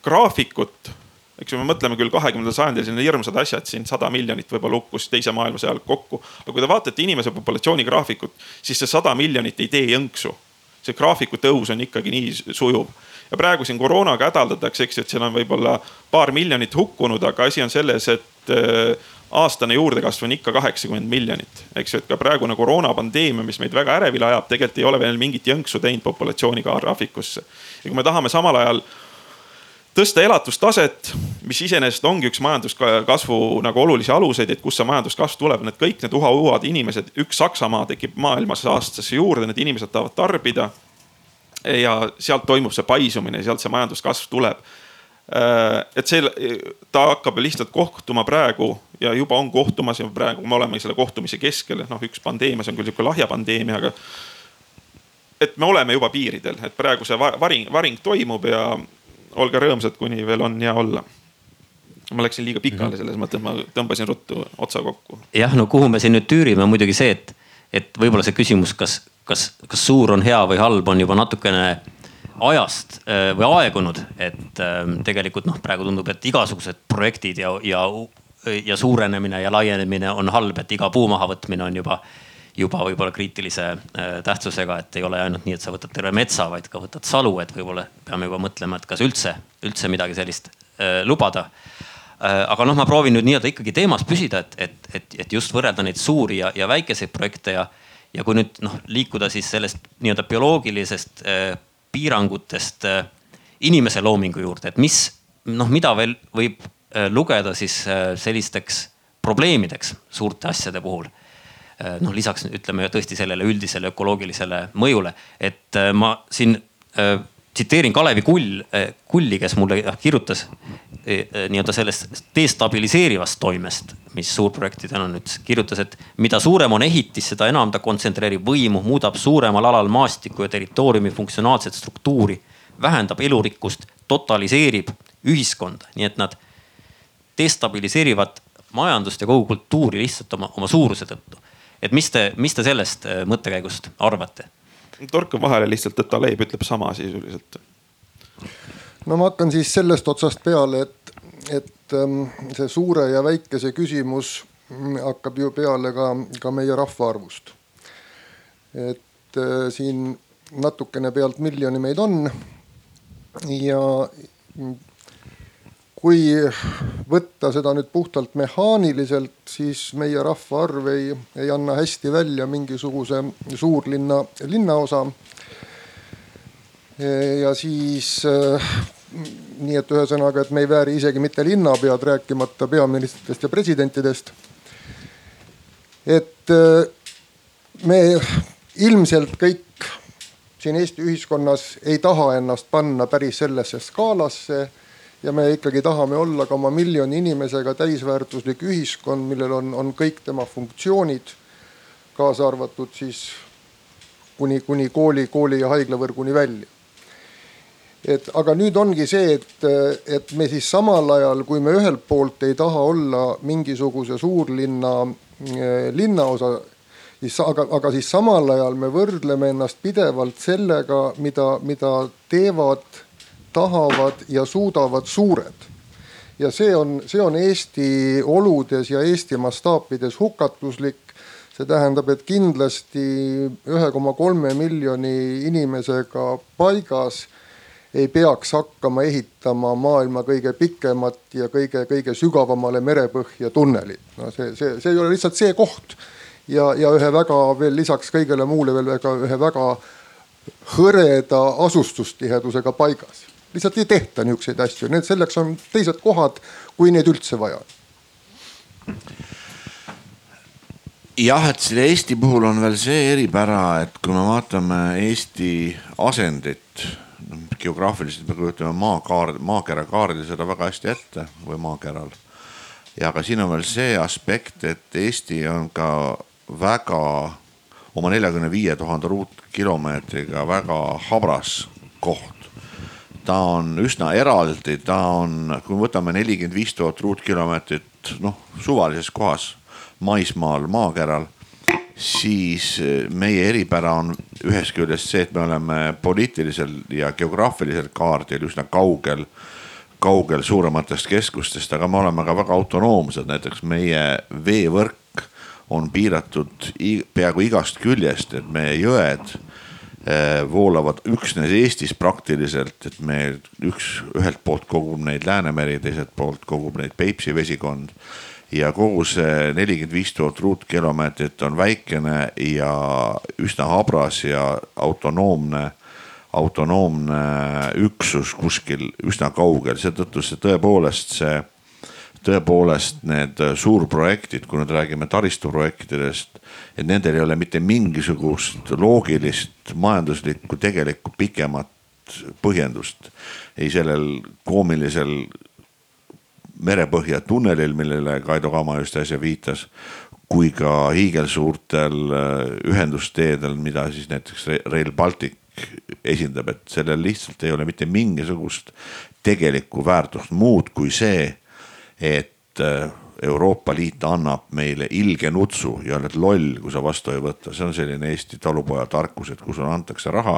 graafikut, eks ju, me mõtleme küll kahekümnendal sajandil siin hirmsad asjad, siin sada miljonit võib-olla hukkus teise maailmasõja ajal kokku. aga kui te vaatate inimese populatsiooni graafikut, siis see sada miljonit ei tee jõnksu. see graafiku tõus on ikkagi nii sujuv ja praegu siin koroonaga hädaldatakse, eks ju, et seal on võib-olla paar miljonit hukkunud, aga asi on selles, et aastane juurdekasv on ikka kaheksakümmend miljonit, eks ju, et ka praegune koroonapandeemia, mis meid väga ärevile ajab, tegelikult ei ole veel mingit jõnksu teinud populatsiooni graafikusse. ja kui me tahame samal ajal tõsta elatustaset, mis iseenesest ongi üks majanduskasvu nagu olulisi aluseid, et kust see majanduskasv tuleb, need kõik need uha-uhad inimesed, üks Saksamaa tekib maailmas aastasse juurde, need inimesed tahavad tarbida. ja sealt toimub see paisumine, sealt see majanduskasv tuleb. Äh, et see, ta hakkab lihtsalt kohtuma praegu ja juba on kohtumas ja praegu me oleme selle kohtumise keskel, noh üks pandeemia, see on küll sihuke lahja pandeemia, aga. et me oleme juba piiridel, et praegu see varing, varing toimub ja olge rõõmsad, kuni veel on hea olla ma läksin liiga pikale mhm. selles mõttes, ma tõmbasin ruttu otsa kokku. jah, no kuhu me siin nüüd tüürime, muidugi see, et, et võib-olla see küsimus, kas, kas, kas suur on hea või halb, on juba natukene ajast äh, või aegunud, et ähm, tegelikult noh, praegu tundub, et igasugused projektid ja, ja, ja suurenemine ja laienemine on halb, et iga puu mahavõtmine on juba juba võib-olla kriitilise äh, tähtsusega, et ei ole ainult nii, et sa võtad terve metsa, vaid ka võtad salu, et võib-olla peame juba mõtlema, et kas üldse, üldse midagi sellist äh, lubada. Aga noh, ma proovin nüüd nii-öelda ikkagi teemas püsida, et, et, et, et just võrrelda neid suuri ja, ja väikeseid projekte ja, ja kui nüüd noh liikuda siis sellest nii-öelda bioloogilisest piirangutest äh, inimese loomingu juurde, et mis noh, mida veel võib äh, lugeda siis äh, sellisteks probleemideks suurte asjade puhul. Noh, lisaks ütleme tõesti sellele üldisele ökoloogilisele mõjule, et ma siin tsiteerin Kalevi Kull, Kulli, kes mulle kirjutas nii-öelda sellest destabiliseerivast toimest, mis suurprojektidel on nüüd, kirjutas, et mida suurem on ehitis, seda enam ta kontsentreerib võimu, muudab suuremal alal maastiku ja territooriumi funktsionaalset struktuuri, vähendab elurikkust, totaliseerib ühiskonda, nii et nad destabiliseerivad majandust ja kogu kultuuri lihtsalt oma, oma suuruse tõttu et mis te, mis te sellest mõttekäigust arvate? Torkan vahele lihtsalt, et Aleib ütleb sama sisuliselt. no ma hakkan siis sellest otsast peale, et, et ähm, see suure ja väikese küsimus hakkab ju peale ka, ka meie rahvaarvust. et äh, siin natukene pealt miljoni meid on ja kui võtta seda nüüd puhtalt mehaaniliselt, siis meie rahvaarv ei, ei anna hästi välja mingisuguse suurlinna linnaosa. ja siis nii et ühesõnaga, et me ei vääri isegi mitte linnapead, rääkimata peaministritest ja presidentidest. et me ilmselt kõik siin Eesti ühiskonnas ei taha ennast panna päris sellesse skaalasse ja me ikkagi tahame olla ka oma miljoni inimesega täisväärtuslik ühiskond, millel on, on kõik tema funktsioonid, kaasa arvatud siis kuni, kuni kooli, kooli ja haiglavõrguni välja. et aga nüüd ongi see, et, et me siis samal ajal, kui me ühelt poolt ei taha olla mingisuguse suurlinna eh, linnaosa, siis aga, aga siis samal ajal me võrdleme ennast pidevalt sellega, mida, mida teevad tahavad ja suudavad suured. ja see on, see on Eesti oludes ja Eesti mastaapides hukatuslik. see tähendab, et kindlasti ühe koma kolme miljoni inimesega paigas ei peaks hakkama ehitama maailma kõige pikemat ja kõige-kõige sügavamale merepõhja tunnelit. no see, see, see ei ole lihtsalt see koht ja, ja ühe väga veel lisaks kõigele muule veel väga ühe väga hõreda asustustihedusega paigas. Lihtsalt ei tehta niisuguseid asju, need selleks on teised kohad, kui neid üldse vaja jah, et selle Eesti puhul on veel see eripära, et kui me vaatame Eesti asendit geograafiliselt me kujutame maakaard, maakera kaardil seda väga hästi ette või maakeral. ja ka siin on veel see aspekt, et Eesti on ka väga oma neljakümne viie tuhande ruutkilomeetriga väga habras koht. Ta on üsna eraldi, ta on, kui me võtame nelikümmend viis tuhat ruutkilomeetrit noh suvalises kohas maismaal, maakeral siis eh, meie eripära on ühest küljest see, et me oleme poliitilisel ja geograafilisel kaardil üsna kaugel, kaugel suurematest keskustest, aga me oleme ka väga autonoomsed, näiteks meie veevõrk on piiratud peaaegu igast küljest, et meie jõed voolavad üksnes Eestis praktiliselt, et me üks, ühelt poolt kogub neid Läänemeri, teiselt poolt kogub neid Peipsi vesikond. Ja kogu see nelikümmend viis tuhat ruutkilomeetrit on väikene ja üsna habras ja autonoomne, autonoomne üksus kuskil üsna kaugel, seetõttu see tõepoolest see tõepoolest need suurprojektid, kui nüüd räägime taristuprojektidest, et nendel ei ole mitte mingisugust loogilist, majanduslikku, tegelikku pikemat põhjendust. ei sellel koomilisel merepõhja tunnelil, millele Kaido Kama just äsja viitas, kui ka hiigelsuurtel äh, ühendusteedel, mida siis näiteks Rail Baltic esindab, et sellel lihtsalt ei ole mitte mingisugust tegelikku väärtust muud kui see, et äh, Euroopa Liit annab meile ilge nutsu ja oled loll, kui sa vastu ei võta, see on selline Eesti talupoja tarkus, et kui sulle antakse raha,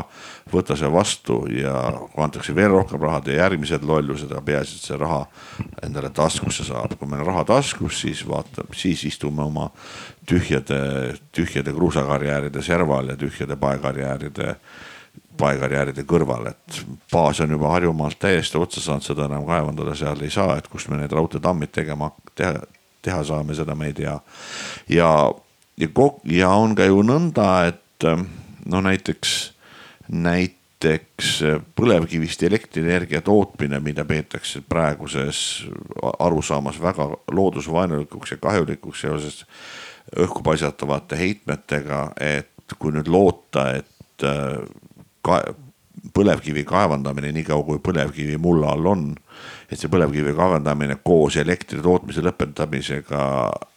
võta see vastu ja kui antakse veel rohkem raha, tee järgmised lollused, aga peaasi, et see raha endale taskusse saab. kui meil on raha taskus, siis vaata, siis istume oma tühjade, tühjade kruusakarjääride serval ja tühjade paekarjääride paekarjääride kõrval, et baas on juba Harjumaalt täiesti otsa saanud, seda enam kaevandada seal ei saa, et kust me need raudteetammid tegema, teha, teha saame, seda me ei tea. ja, ja, ja on ka ju nõnda, et no näiteks, näiteks põlevkivist elektrienergia tootmine, mida peetakse praeguses arusaamas väga loodusvaenulikuks ja kahjulikuks seoses õhku paisatavate heitmetega, et kui nüüd loota, et ka, põlevkivi kaevandamine, niikaua kui põlevkivi mulla all on, et see põlevkivi kaevandamine koos elektri tootmise lõpetamisega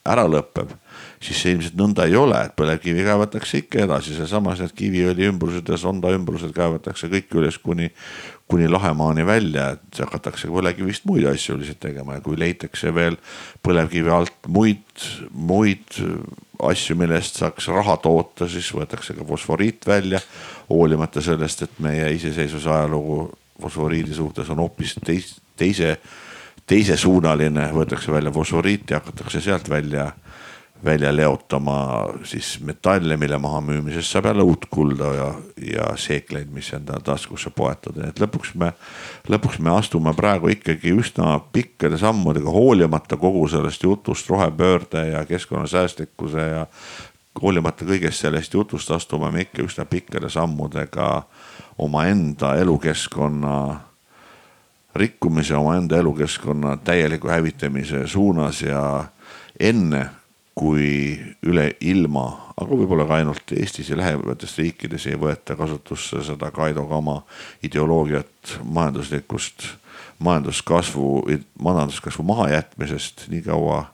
ära lõpeb, siis see ilmselt nõnda ei ole, et põlevkivi kaevatakse ikka edasi, sealsamas need Kiviõli ümbrused ja Sonda ümbrused kaevatakse kõik üles kuni, kuni Lahemaani välja, et hakatakse põlevkivist muid asju lihtsalt tegema ja kui leitakse veel põlevkivi alt muid, muid asju, millest saaks raha toota, siis võetakse ka fosforiit välja. hoolimata sellest, et meie iseseisvuse ajalugu fosforiidi suhtes on hoopis teis, teise, teisesuunaline, võetakse välja fosforiiti, hakatakse sealt välja välja leotama siis metalle, mille mahamüümisest saab jälle uut kulda ja, ja seekleid, mis endale taskusse poetada, et lõpuks me, lõpuks me astume praegu ikkagi üsna pikkade sammudega, hoolimata kogu sellest jutust rohepöörde ja keskkonnasäästlikkuse ja hoolimata kõigest sellest jutust astume me ikka üsna pikkade sammudega omaenda elukeskkonna rikkumise, omaenda elukeskkonna täieliku hävitamise suunas ja enne kui üle ilma, aga võib-olla ka ainult Eestis ja lähemates riikides ei võeta kasutusse seda Kaido Kama ideoloogiat majanduslikust, majanduskasvu, majanduskasvu mahajätmisest, nii kaua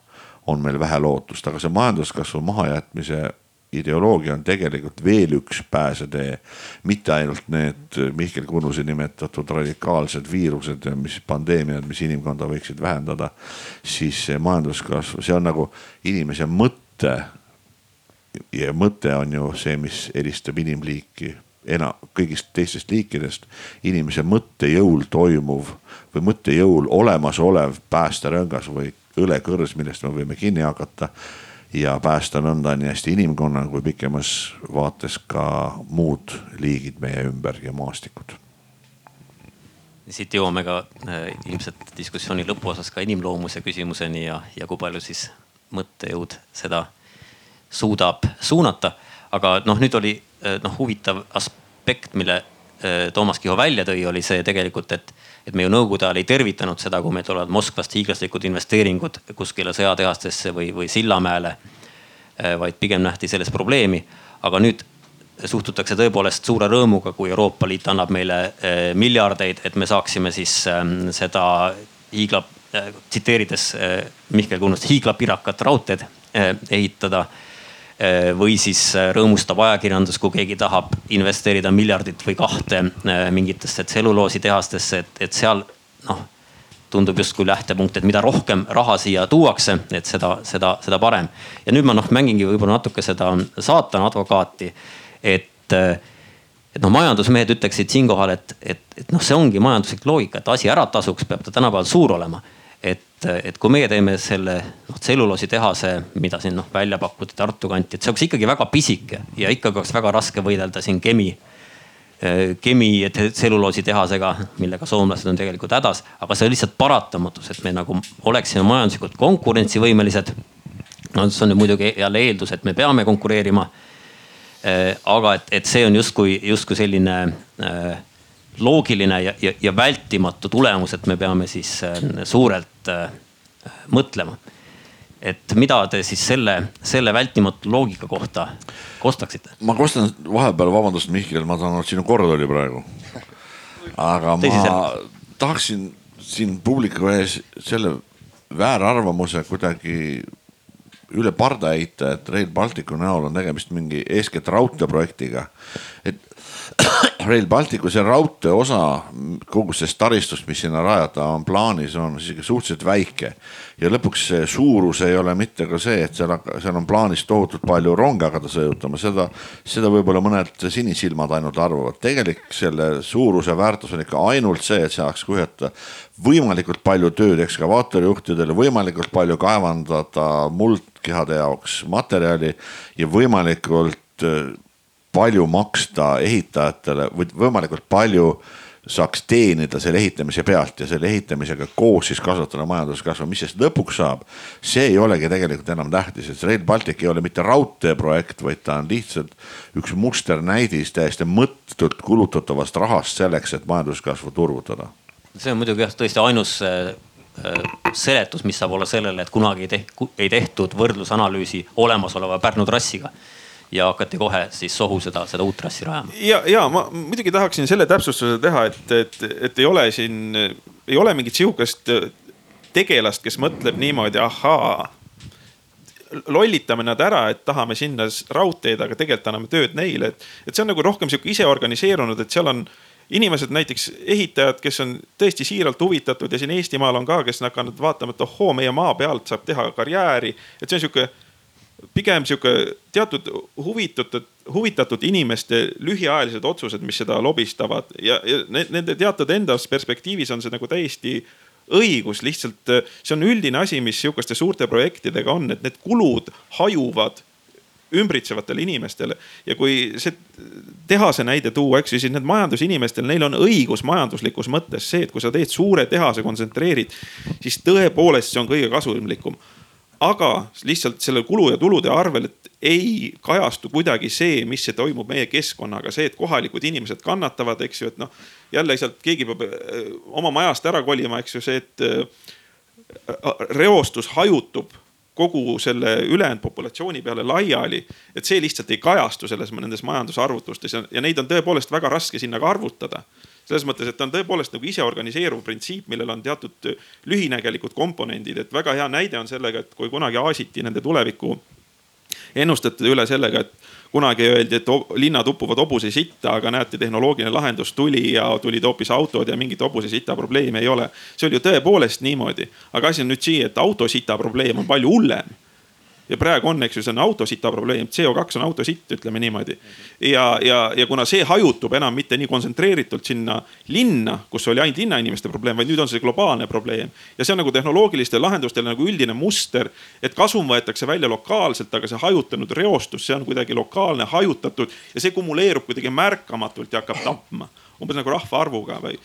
on meil vähe lootust, aga see majanduskasvu mahajätmise ideoloogia on tegelikult veel üks pääsetee. mitte ainult need Mihkel Kunnuse nimetatud radikaalsed viirused, mis pandeemiad, mis inimkonda võiksid vähendada. siis see majanduskasv, see on nagu inimese mõte. ja mõte on ju see, mis eristab inimliiki ena-, kõigist teistest liikidest. inimese mõttejõul toimuv või mõttejõul olemasolev päästerõngas või õlekõrs, millest me võime kinni hakata ja päästa nõnda nii hästi inimkonna kui pikemas vaates ka muud liigid meie ümber ja maastikud. siit jõuame ka äh, ilmselt diskussiooni lõpuosas ka inimloomuse küsimuseni ja, ja kui palju siis mõttejõud seda suudab suunata. aga noh, nüüd oli äh, noh huvitav aspekt, mille Toomas Kiho välja tõi, oli see tegelikult, et, et me ju nõukogude ajal ei tervitanud seda, kui meil tulevad Moskvast hiiglaslikud investeeringud kuskile sõjatehastesse või, või Sillamäele. Äh, vaid pigem nähti selles probleemi, aga nüüd suhtutakse tõepoolest suure rõõmuga, kui Euroopa Liit annab meile eh, miljardeid, et me saaksime siis ehm, seda hiigla, tsiteerides Mihkel Kunnust, hiiglapirakat raudteed ehitada. Või siis rõõmustab ajakirjandus, kui keegi tahab investeerida miljardit või kahte mingitesse tselluloositehastesse, et, et seal noh tundub justkui lähtepunkt, et mida rohkem raha siia tuuakse, et seda, seda, seda parem. ja nüüd ma noh mängingi võib-olla natuke seda saatana advokaati et, et noh, majandusmehed ütleksid siinkohal, et, et, et noh, see ongi majanduslik loogika, et asi ära tasuks, peab ta tänapäeval suur olema. Et, et kui meie teeme selle noh tselluloositehase, mida siin noh välja pakuti Tartu kanti, et see oleks ikkagi väga pisike ja ikkagi oleks väga raske võidelda siin Kemi kemi tselluloositehasega, millega soomlased on tegelikult hädas, aga see on lihtsalt paratamatus, et me nagu oleksime majanduslikult konkurentsivõimelised. no see on nüüd muidugi jälle eeldus, et me peame konkureerima aga et, et see on justkui, justkui selline äh, loogiline ja, ja, ja vältimatu tulemus, et me peame siis äh, suurelt mõtlema. et mida te siis selle, selle vältimatu loogika kohta kostaksite? ma kostan vahepeal, vabandust, Mihkel, ma saan aru, et sinu kord oli praegu. aga ma tahaksin siin publiku ees selle väärarvamuse kuidagi üle parda heita, et Rail Balticu näol on tegemist mingi eeskätt raudteeprojektiga. et [COUGHS] Rail Balticu see raudtee osa kogu sellest taristust, mis sinna rajada on plaanis, on isegi suhteliselt väike. ja lõpuks see suurus ei ole mitte ka see, et seal, seal on plaanis tohutult palju ronge hakata sõidutama, seda, seda võib-olla mõned sinisilmad ainult arvavad. tegelik selle suuruse väärtus on ikka ainult see, et saaks kuhjata võimalikult palju tööd ekskavaatorijuhtidele, võimalikult palju kaevandada muldkehade jaoks materjali ja võimalikult palju maksta ehitajatele või võimalikult palju saaks teenida selle ehitamise pealt ja selle ehitamisega koos siis kasvatada majanduskasvu, mis sellest lõpuks saab. see ei olegi tegelikult enam tähtis, et Rail Baltic ei ole mitte raudteeprojekt, vaid ta on lihtsalt üks musternäidis täiesti mõttetult kulutatavast rahast selleks, et majanduskasvu turgutada see on muidugi jah, tõesti ainus äh, äh, seletus, mis saab olla sellele, et kunagi ei tehtud võrdlusanalüüsi olemasoleva Pärnu trassiga ja hakati kohe siis sohu seda, seda uut trassi rajama. ja, ja ma muidugi tahaksin selle täpsustuse teha, et, et, et ei ole siin, ei ole mingit sihukest tegelast, kes mõtleb niimoodi, ahaa. lollitame nad ära, et tahame sinna raudteed, aga tegelikult anname tööd neile, et, et see on nagu rohkem sihuke iseorganiseerunud, et seal on inimesed, näiteks ehitajad, kes on tõesti siiralt huvitatud ja siin Eestimaal on ka, kes on hakanud vaatama, et ohoo, meie maa pealt saab teha karjääri. et see on sihuke pigem sihuke teatud huvitatud, huvitatud inimeste lühiajalised otsused, mis seda lobistavad ja, ja nende teatud endas perspektiivis on see nagu täiesti õigus, lihtsalt see on üldine asi, mis sihukeste suurte projektidega on, et need kulud hajuvad ümbritsevatele inimestele. ja kui see tehase näide tuua, eks ju, siis need majandusinimestel, neil on õigus majanduslikus mõttes see, et kui sa teed suure tehase, kontsentreerid, siis tõepoolest see on kõige kasumlikum. Aga lihtsalt selle kulu ja tulude arvel ei kajastu kuidagi see, mis see toimub meie keskkonnaga, see, et kohalikud inimesed kannatavad, eks ju, et noh. jälle sealt keegi peab äh, oma majast ära kolima, eks ju, see, et äh, reostus hajutub kogu selle ülejäänud populatsiooni peale laiali. et see lihtsalt ei kajastu selles, nendes majandusarvutustes ja, ja neid on tõepoolest väga raske sinna ka arvutada. Selles mõttes, et ta on tõepoolest nagu iseorganiseeruv printsiip, millel on teatud lühinägelikud komponendid, et väga hea näide on sellega, et kui kunagi aasiti nende tuleviku ennustate üle sellega, et kunagi öeldi, et linnad upuvad hobuse sitta, aga näete, tehnoloogiline lahendus tuli ja tulid hoopis autod ja mingit hobuse sita probleemi ei ole. see oli ju tõepoolest niimoodi, aga asi on nüüd siia, et autosita probleem on palju hullem ja praegu on, eks ju, see on autosita probleem, CO2 on autositt, ütleme niimoodi. ja, ja, ja kuna see hajutub enam mitte nii kontsentreeritult sinna linna, kus oli ainult linnainimeste probleem, vaid nüüd on see globaalne probleem. ja see on nagu tehnoloogilistel lahendustel nagu üldine muster, et kasum võetakse välja lokaalselt, aga see hajutanud reostus, see on kuidagi lokaalne, hajutatud ja see kumuleerub kuidagi märkamatult ja hakkab tapma. umbes nagu rahvaarvuga või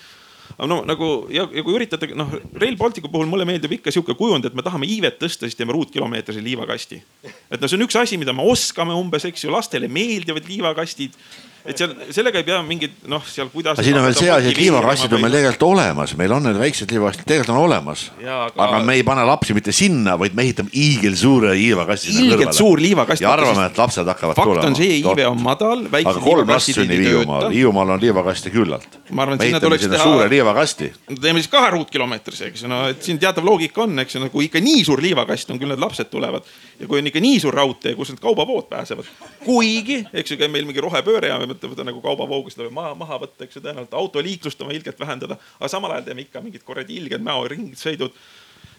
aga no nagu ja, ja kui üritada, noh Rail Balticu puhul mulle meeldib ikka sihuke kujund, et me tahame iivet tõsta, siis teeme ruutkilomeetrise liivakasti. et no see on üks asi, mida me oskame umbes, eks ju, lastele meeldivad liivakastid et seal, sellega ei pea mingit noh, seal kuidas. aga siin on veel see asi, et liivakastid on meil tegelikult olemas, meil on need väiksed liivakastid, tegelikult on olemas. Aga... aga me ei pane lapsi mitte sinna, vaid me ehitame hiigelsuure liivakasti. hiigelt suur liivakast. ja arvame, et lapsed hakkavad fakt tulema. fakt on see, iive on madal. aga kolm last sünnib Hiiumaal, Hiiumaal on liivakaste küllalt. ma arvan, et sinna tuleks teha. suure liivakasti. teeme siis kahe ruutkilomeetrise, eks ju, no et siin teatav loogika on, eks ju, no kui ikka nii suur liivakast on, küll need lapsed tulevad. ja kui on ikka nii suur raudtee, kus need kaubavood pääsevad. kuigi, eks ju, käib meil mingi rohepööre ja me mõtleme nagu kauba kaubavoogu, seda maha, maha võtta, eks ju, tõenäoliselt autoliiklust on vaja ilgelt vähendada, aga samal ajal teeme ikka mingid kuradi ilged mäoringisõidud.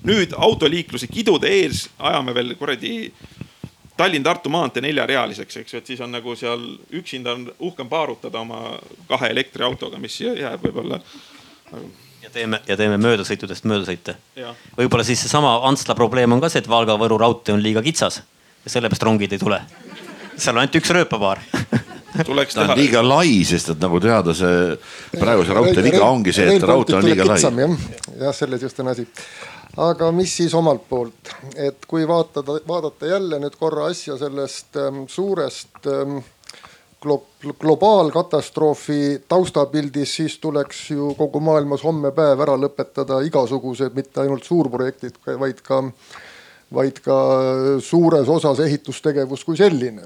nüüd autoliikluse kidude ees ajame veel kuradi Tallinn-Tartu maantee neljarealiseks, eks ju, et siis on nagu seal üksinda on uhkem paarutada oma kahe elektriautoga, mis jääb võib-olla nagu.... ja teeme ja teeme möödasõitudest möödasõite. võib-olla siis seesama Antsla probleem on ka see, et Valga-Võru raudtee on liiga kitsas ja sellepärast rongid ei tule. seal on ainult üks rööpapaar [LAUGHS] tuleks ta teha. on liiga lai, sest et nagu teada, see praeguse raudtee viga ongi see, et raudtee on liiga lai. jah, jah, selles just on asi. aga mis siis omalt poolt, et kui vaatada, vaadata jälle nüüd korra asja sellest ähm, suurest ähm, glo globaalkatastroofi taustapildis, siis tuleks ju kogu maailmas homme päev ära lõpetada igasugused, mitte ainult suurprojektid, vaid ka, vaid ka suures osas ehitustegevus kui selline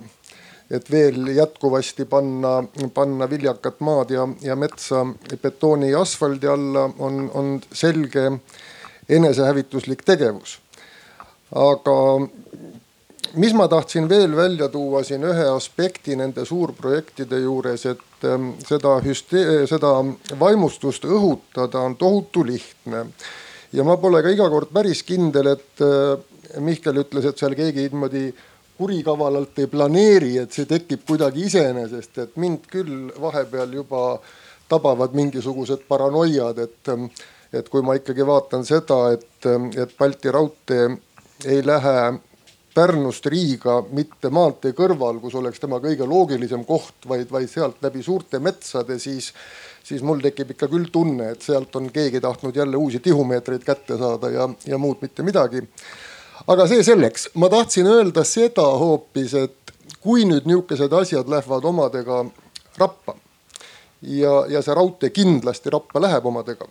et veel jätkuvasti panna, panna viljakat maad ja, ja metsa betooni ja asfaldi alla on, on selge enesehävituslik tegevus. aga mis ma tahtsin veel välja tuua siin ühe aspekti nende suurprojektide juures, et ähm, seda hüste-, seda vaimustust õhutada on tohutu lihtne. ja ma pole ka iga kord päris kindel, et äh, Mihkel ütles, et seal keegi niimoodi kurikavalalt ei planeeri, et see tekib kuidagi iseenesest, et mind küll vahepeal juba tabavad mingisugused paranoiad, et, et kui ma ikkagi vaatan seda, et, et Balti raudtee ei lähe Pärnust Riiga mitte maantee kõrval, kus oleks tema kõige loogilisem koht, vaid, vaid sealt läbi suurte metsade, siis, siis mul tekib ikka küll tunne, et sealt on keegi tahtnud jälle uusi tihumeetreid kätte saada ja, ja muud mitte midagi aga see selleks, ma tahtsin öelda seda hoopis, et kui nüüd nihukesed asjad lähevad omadega rappa ja, ja see raudtee kindlasti rappa läheb omadega.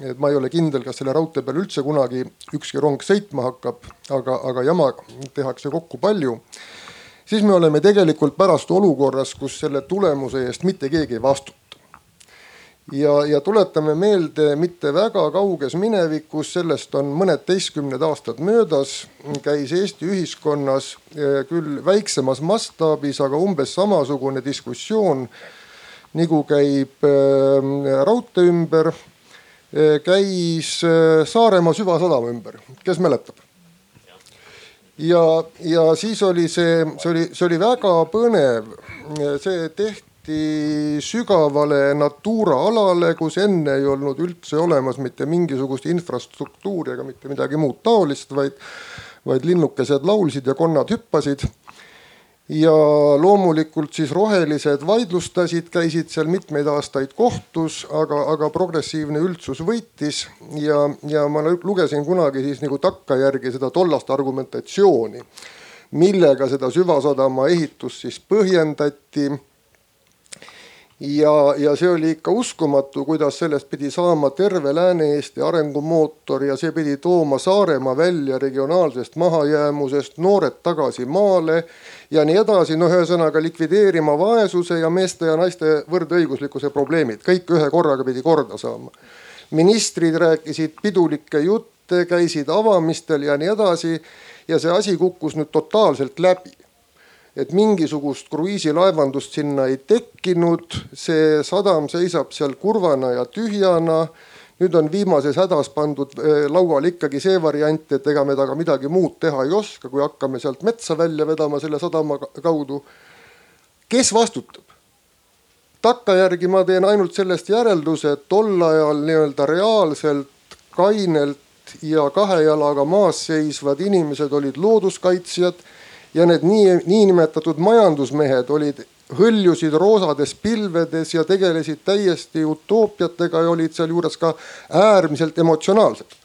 et ma ei ole kindel, kas selle raudtee peal üldse kunagi ükski rong sõitma hakkab, aga, aga jama tehakse kokku palju. siis me oleme tegelikult pärast olukorras, kus selle tulemuse eest mitte keegi ei vastuta ja, ja tuletame meelde mitte väga kauges minevikus, sellest on mõned teistkümned aastad möödas, käis Eesti ühiskonnas eh, küll väiksemas mastaabis, aga umbes samasugune diskussioon nagu käib äh, raudtee ümber äh,, käis Saaremaa süvasadama ümber, kes mäletab? ja, ja siis oli see, see oli, see oli väga põnev, see tehti ehitati sügavale Natura alale, kus enne ei olnud üldse olemas mitte mingisugust infrastruktuuri ega mitte midagi muud taolist, vaid, vaid linnukesed laulsid ja konnad hüppasid. ja loomulikult siis rohelised vaidlustasid, käisid seal mitmeid aastaid kohtus, aga, aga progressiivne üldsus võitis ja, ja ma lugesin kunagi siis nagu takkajärgi seda tollast argumentatsiooni millega seda süvasadama ehitust siis põhjendati ja, ja see oli ikka uskumatu, kuidas sellest pidi saama terve Lääne-Eesti arengumootor ja see pidi tooma Saaremaa välja regionaalsest mahajäämusest, noored tagasi maale ja nii edasi. noh, ühesõnaga likvideerima vaesuse ja meeste ja naiste võrdõiguslikkuse probleemid, kõik ühe korraga pidi korda saama. ministrid rääkisid pidulikke jutte, käisid avamistel ja nii edasi ja see asi kukkus nüüd totaalselt läbi et mingisugust kruiisilaevandust sinna ei tekkinud, see sadam seisab seal kurvana ja tühjana. nüüd on viimases hädas pandud eh, lauale ikkagi see variant, et ega me temaga midagi muud teha ei oska, kui hakkame sealt metsa välja vedama selle sadama kaudu. kes vastutab? takkajärgi ma teen ainult sellest järelduse, et tol ajal nii-öelda reaalselt kainelt ja kahe jalaga maas seisvad inimesed olid looduskaitsjad ja need nii, niinimetatud majandusmehed olid, hõljusid roosades pilvedes ja tegelesid täiesti utoopiatega ja olid sealjuures ka äärmiselt emotsionaalsed.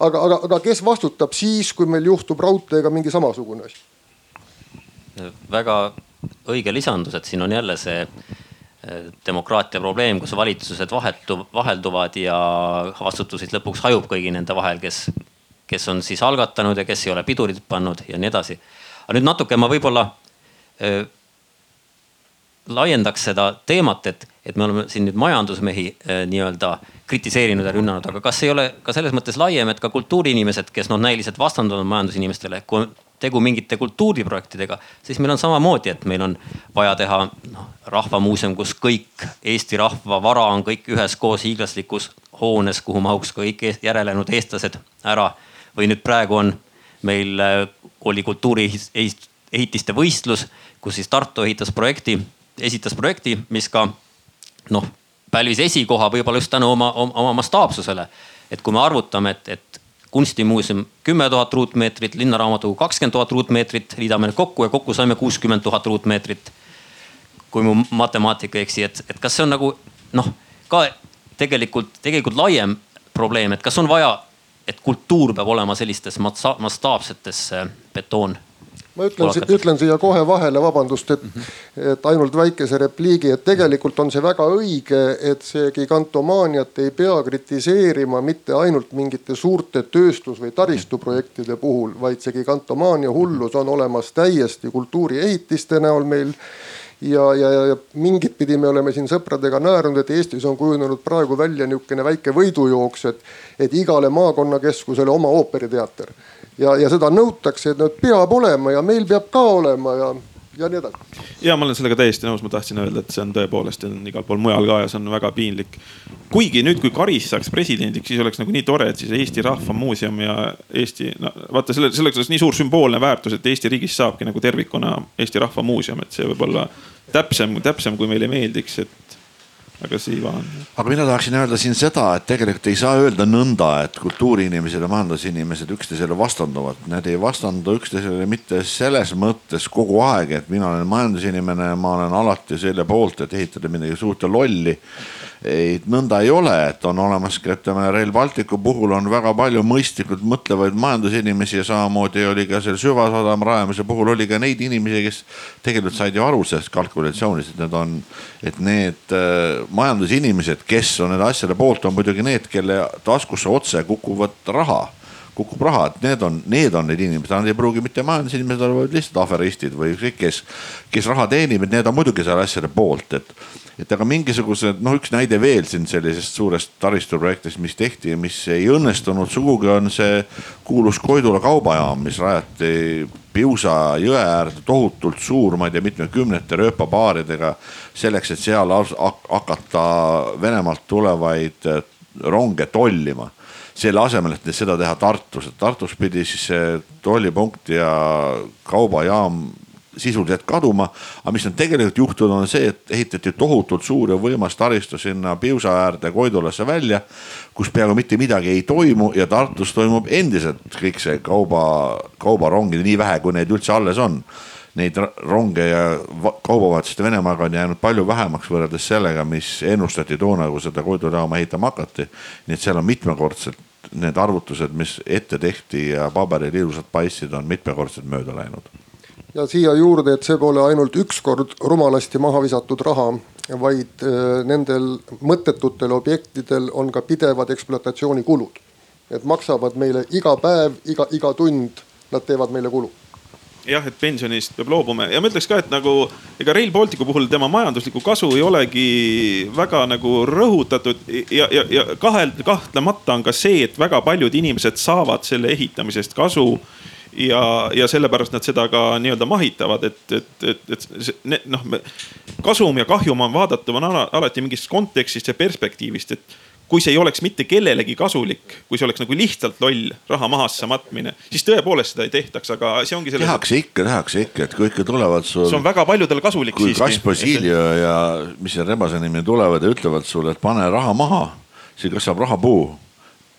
aga, aga, aga kes vastutab siis, kui meil juhtub raudteega mingi samasugune asi? väga õige lisandus, et siin on jälle see eh, demokraatia probleem, kus valitsused vahetu, vahelduvad ja vastutus siis lõpuks hajub kõigi nende vahel, kes, kes on siis algatanud ja kes ei ole pidurit pannud ja nii edasi. aga nüüd natuke ma võib-olla äh, laiendaks seda teemat, et, et me oleme siin nüüd majandusmehi äh, nii-öelda kritiseerinud ja rünnanud, aga kas ei ole ka selles mõttes laiem, et ka kultuuriinimesed, kes noh näiliselt vastanduvad majandusinimestele, kui on tegu mingite kultuuriprojektidega, siis meil on samamoodi, et meil on vaja teha noh rahvamuuseum, kus kõik Eesti rahva vara on kõik üheskoos hiiglaslikus hoones, kuhu mahuks kõik järelenud eestlased ära. Või nüüd praegu on meil, äh, oli kultuuriehitiste võistlus, kus siis Tartu ehitas projekti esitas projekti, mis ka noh, pälvis esikoha võib-olla just tänu oma, oma, oma mastaapsusele. et kui me arvutame, et, et kunstimuuseum kümme tuhat ruutmeetrit, linnaraamatukogu kakskümmend tuhat ruutmeetrit, liidame need kokku ja kokku saime kuuskümmend tuhat ruutmeetrit. kui mu matemaatika ei eksi, et, et kas see on nagu noh, ka tegelikult, tegelikult laiem probleem, et kas on vaja, et kultuur peab olema sellistes mastaapsetes betoon ma ütlen, ütlen siia kohe vahele, vabandust, et, et ainult väikese repliigi, et tegelikult on see väga õige, et see gigantomaaniat ei pea kritiseerima mitte ainult mingite suurte tööstus- või taristuprojektide puhul, vaid see gigantomaania hullus on olemas täiesti kultuuriehitiste näol meil ja, ja, ja mingit pidi me oleme siin sõpradega naernud, et Eestis on kujunenud praegu välja niisugune väike võidujooks, et, et igale maakonnakeskusele oma ooperiteater. Ja, ja seda nõutakse, et no peab olema ja meil peab ka olema ja, ja nii edasi. ja ma olen sellega täiesti nõus, ma tahtsin öelda, et see on tõepoolest on igal pool mujal ka ja see on väga piinlik. kuigi nüüd, kui Karis saaks presidendiks, siis oleks nagu nii tore, et siis Eesti Rahva Muuseum ja Eesti, no vaata selle, selleks oleks nii suur sümboolne väärtus, et Eesti riigis saabki nagu tervikuna Eesti Rahva Muuseum, et see võib olla täpsem, täpsem, kui meile meeldiks, et aga siiva on. aga mina tahaksin öelda siin seda, et tegelikult ei saa öelda nõnda, et kultuuriinimesed ja majandusinimesed üksteisele vastanduvad. Need ei vastandu üksteisele mitte selles mõttes kogu aeg, et mina olen majandusinimene ja ma olen alati selle poolt, et ehitada midagi suurt ja lolli ei, nõnda ei ole, et on olemas ütleme Rail Balticu puhul on väga palju mõistlikult mõtlevaid majandusinimesi ja samamoodi oli ka selle süvasadama rajamise puhul oli ka neid inimesi, kes tegelikult said ju aru sellest kalkulatsioonist, et need on, et need äh, majandusinimesed, kes on nende asjade poolt, on muidugi need, kelle taskusse otse kukuvad raha kukub raha, et need on, need on need inimesed, nad ei pruugi mitte majandusinimesed olla, vaid lihtsalt aferistid või ükskõik kes, kes raha teenib, et need on muidugi selle asjade poolt, et et aga mingisugused noh, üks näide veel siin sellisest suurest taristuprojektist, mis tehti ja mis ei õnnestunud sugugi, on see kuulus Koidula kaubajaam, mis rajati Piusa jõe äärde tohutult suur, ma ei tea, mitmekümnete rööpapaaridega. selleks, et seal hakata Venemaalt tulevaid äh, ronge tollima selle asemel, et seda teha Tartus, et Tartus pidi siis tollipunkt ja kaubajaam sisuliselt kaduma. aga mis on tegelikult juhtunud, on see, et ehitati tohutult suur ja võimas taristu sinna Piusa äärde Koidulasse välja, kus peaaegu mitte midagi ei toimu ja Tartus toimub endiselt kõik see kauba, kaubarongid, nii vähe, kui neid üldse alles on neid ronge ja kaubavahetuste Venemaaga on jäänud palju vähemaks võrreldes sellega, mis ennustati toona, kui seda Koidula jaama ehitama hakati. nii et seal on mitmekordselt need arvutused, mis ette tehti ja paberil ilusad paistsid, on mitmekordselt mööda läinud ja siia juurde, et see pole ainult ükskord rumalasti maha visatud raha, vaid äh, nendel mõttetutel objektidel on ka pidevad ekspluatatsioonikulud. et maksavad meile iga päev, iga, iga tund, nad teevad meile kulu jah, et pensionist peab loobuma. Ja ma ütleks ka, et nagu ega Rail Balticu puhul tema majanduslikku kasu ei olegi väga nagu rõhutatud. Ja, ja, ja kahel, kahtlemata on ka see, et väga paljud inimesed saavad selle ehitamisest kasu. Ja, ja sellepärast nad seda ka nii-öelda mahitavad, et, et, et, et noh, kasum ja kahjum on vaadatav on alati mingist kontekstist ja perspektiivist, et kui see ei oleks mitte kellelegi kasulik, kui see oleks nagu lihtsalt loll raha mahasse matmine, siis tõepoolest seda ei tehtaks, aga see ongi selles. tehakse ikka, tehakse ikka, et kui ikka tulevad sul. see on väga paljudele kasulik kui Kass Basilio ja mis see rebase nimi tulevad ja ütlevad sulle, et pane raha maha, siis kas saab rahapuu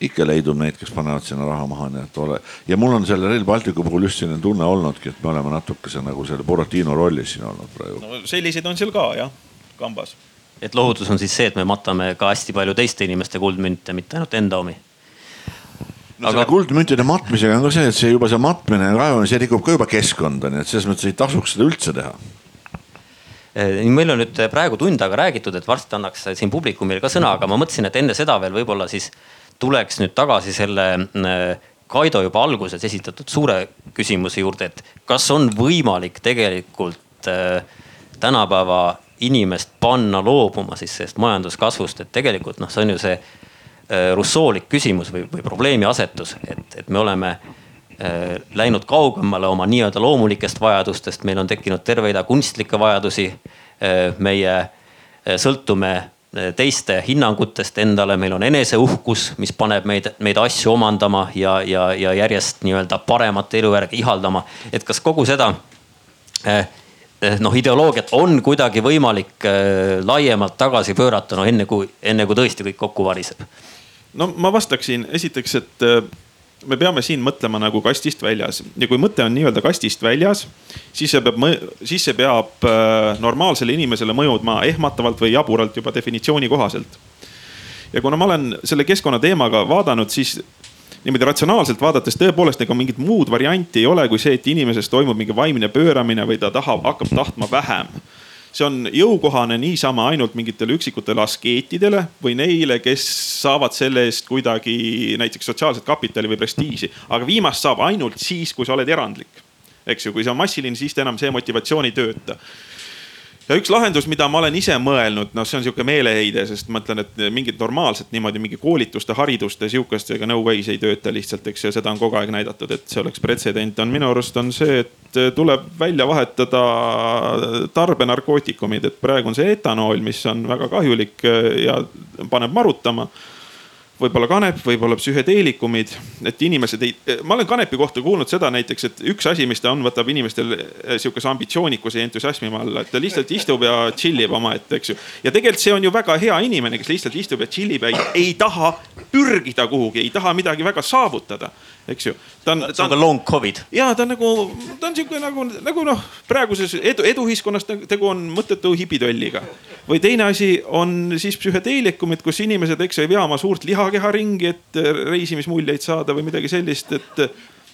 ikka leidub neid, kes panevad sinna raha maha, nii et ole. ja mul on selle Rail Balticu puhul just selline tunne olnudki, et me oleme natukese nagu selle Buratino rollis siin olnud praegu. no selliseid on seal ka jah, kambas. Et lohutus on siis see, et me matame ka hästi palju teiste inimeste kuldmünte, mitte ainult enda omi. No aga... kuldmüntide matmisega on ka see, et see juba see matmine ja kaevamine, see rikub ka juba keskkonda, nii et selles mõttes ei tasuks seda üldse teha. Eh, meil on nüüd praegu tund aega räägitud, et varsti annaks siin publikumile ka sõna, aga ma mõtlesin, et enne seda veel võib-olla siis tuleks nüüd tagasi selle Kaido juba alguses esitatud suure küsimuse juurde, et kas on võimalik tegelikult tänapäeva inimest panna loobuma siis sellest majanduskasvust, et tegelikult noh, see on ju see russoolik küsimus või, või probleemi asetus, et, et me oleme Äh, läinud kaugemale oma nii-öelda loomulikest vajadustest, meil on tekkinud terve rida kunstlikke vajadusi. Äh, meie äh, sõltume teiste hinnangutest endale, meil on eneseuhkus, mis paneb meid, meid asju omandama ja, ja, ja järjest nii-öelda paremat elujärge ihaldama. et kas kogu seda noh, ideoloogiat on kuidagi võimalik laiemalt tagasi pöörata, no enne kui, enne kui tõesti kõik kokku variseb? no ma vastaksin esiteks, et me peame siin mõtlema nagu kastist väljas ja kui mõte on nii-öelda kastist väljas, siis see peab, siis see peab normaalsele inimesele mõjuma ehmatavalt või jaburalt juba definitsiooni kohaselt. ja kuna ma olen selle keskkonna teemaga vaadanud, siis niimoodi ratsionaalselt vaadates tõepoolest ega mingit muud varianti ei ole, kui see, et inimeses toimub mingi vaimne pööramine või ta tahab, hakkab tahtma vähem see on jõukohane niisama ainult mingitele üksikutele askeetidele või neile, kes saavad selle eest kuidagi näiteks sotsiaalset kapitali või prestiiži. aga viimast saab ainult siis, kui sa oled erandlik. eks ju, kui see on massiline, siis enam see motivatsioon ei tööta ja üks lahendus, mida ma olen ise mõelnud, noh, see on sihuke meeleheide, sest ma ütlen, et mingit normaalset niimoodi mingi koolituste, hariduste sihukest ega no ways ei tööta lihtsalt, eks ju, seda on kogu aeg näidatud, et see oleks pretsedent, on minu arust on see, et tuleb välja vahetada tarbenarkootikumid, et praegu on see etanool, mis on väga kahjulik ja paneb marutama võib-olla kanep, võib-olla psühhedeelikumid, et inimesed ei, ma olen kanepi kohta kuulnud seda näiteks, et üks asi, mis ta on, võtab inimestel eh, sihukese ambitsioonikuse ja entusiasmi alla, et ta lihtsalt istub ja chill ib omaette, eks ju. ja tegelikult see on ju väga hea inimene, kes lihtsalt istub ja chill ib ja ei, ei taha pürgida kuhugi, ei taha midagi väga saavutada eks ju. ta on, ta on ka long covid. ja ta on nagu, ta on sihuke nagu, nagu noh, praeguses edu, eduühiskonnas tegu on mõttetu hipitolliga. või teine asi on siis psühhedeelikumid, kus inimesed, eks ju, ei vea oma suurt lihakeha ringi, et reisimismuljeid saada või midagi sellist, et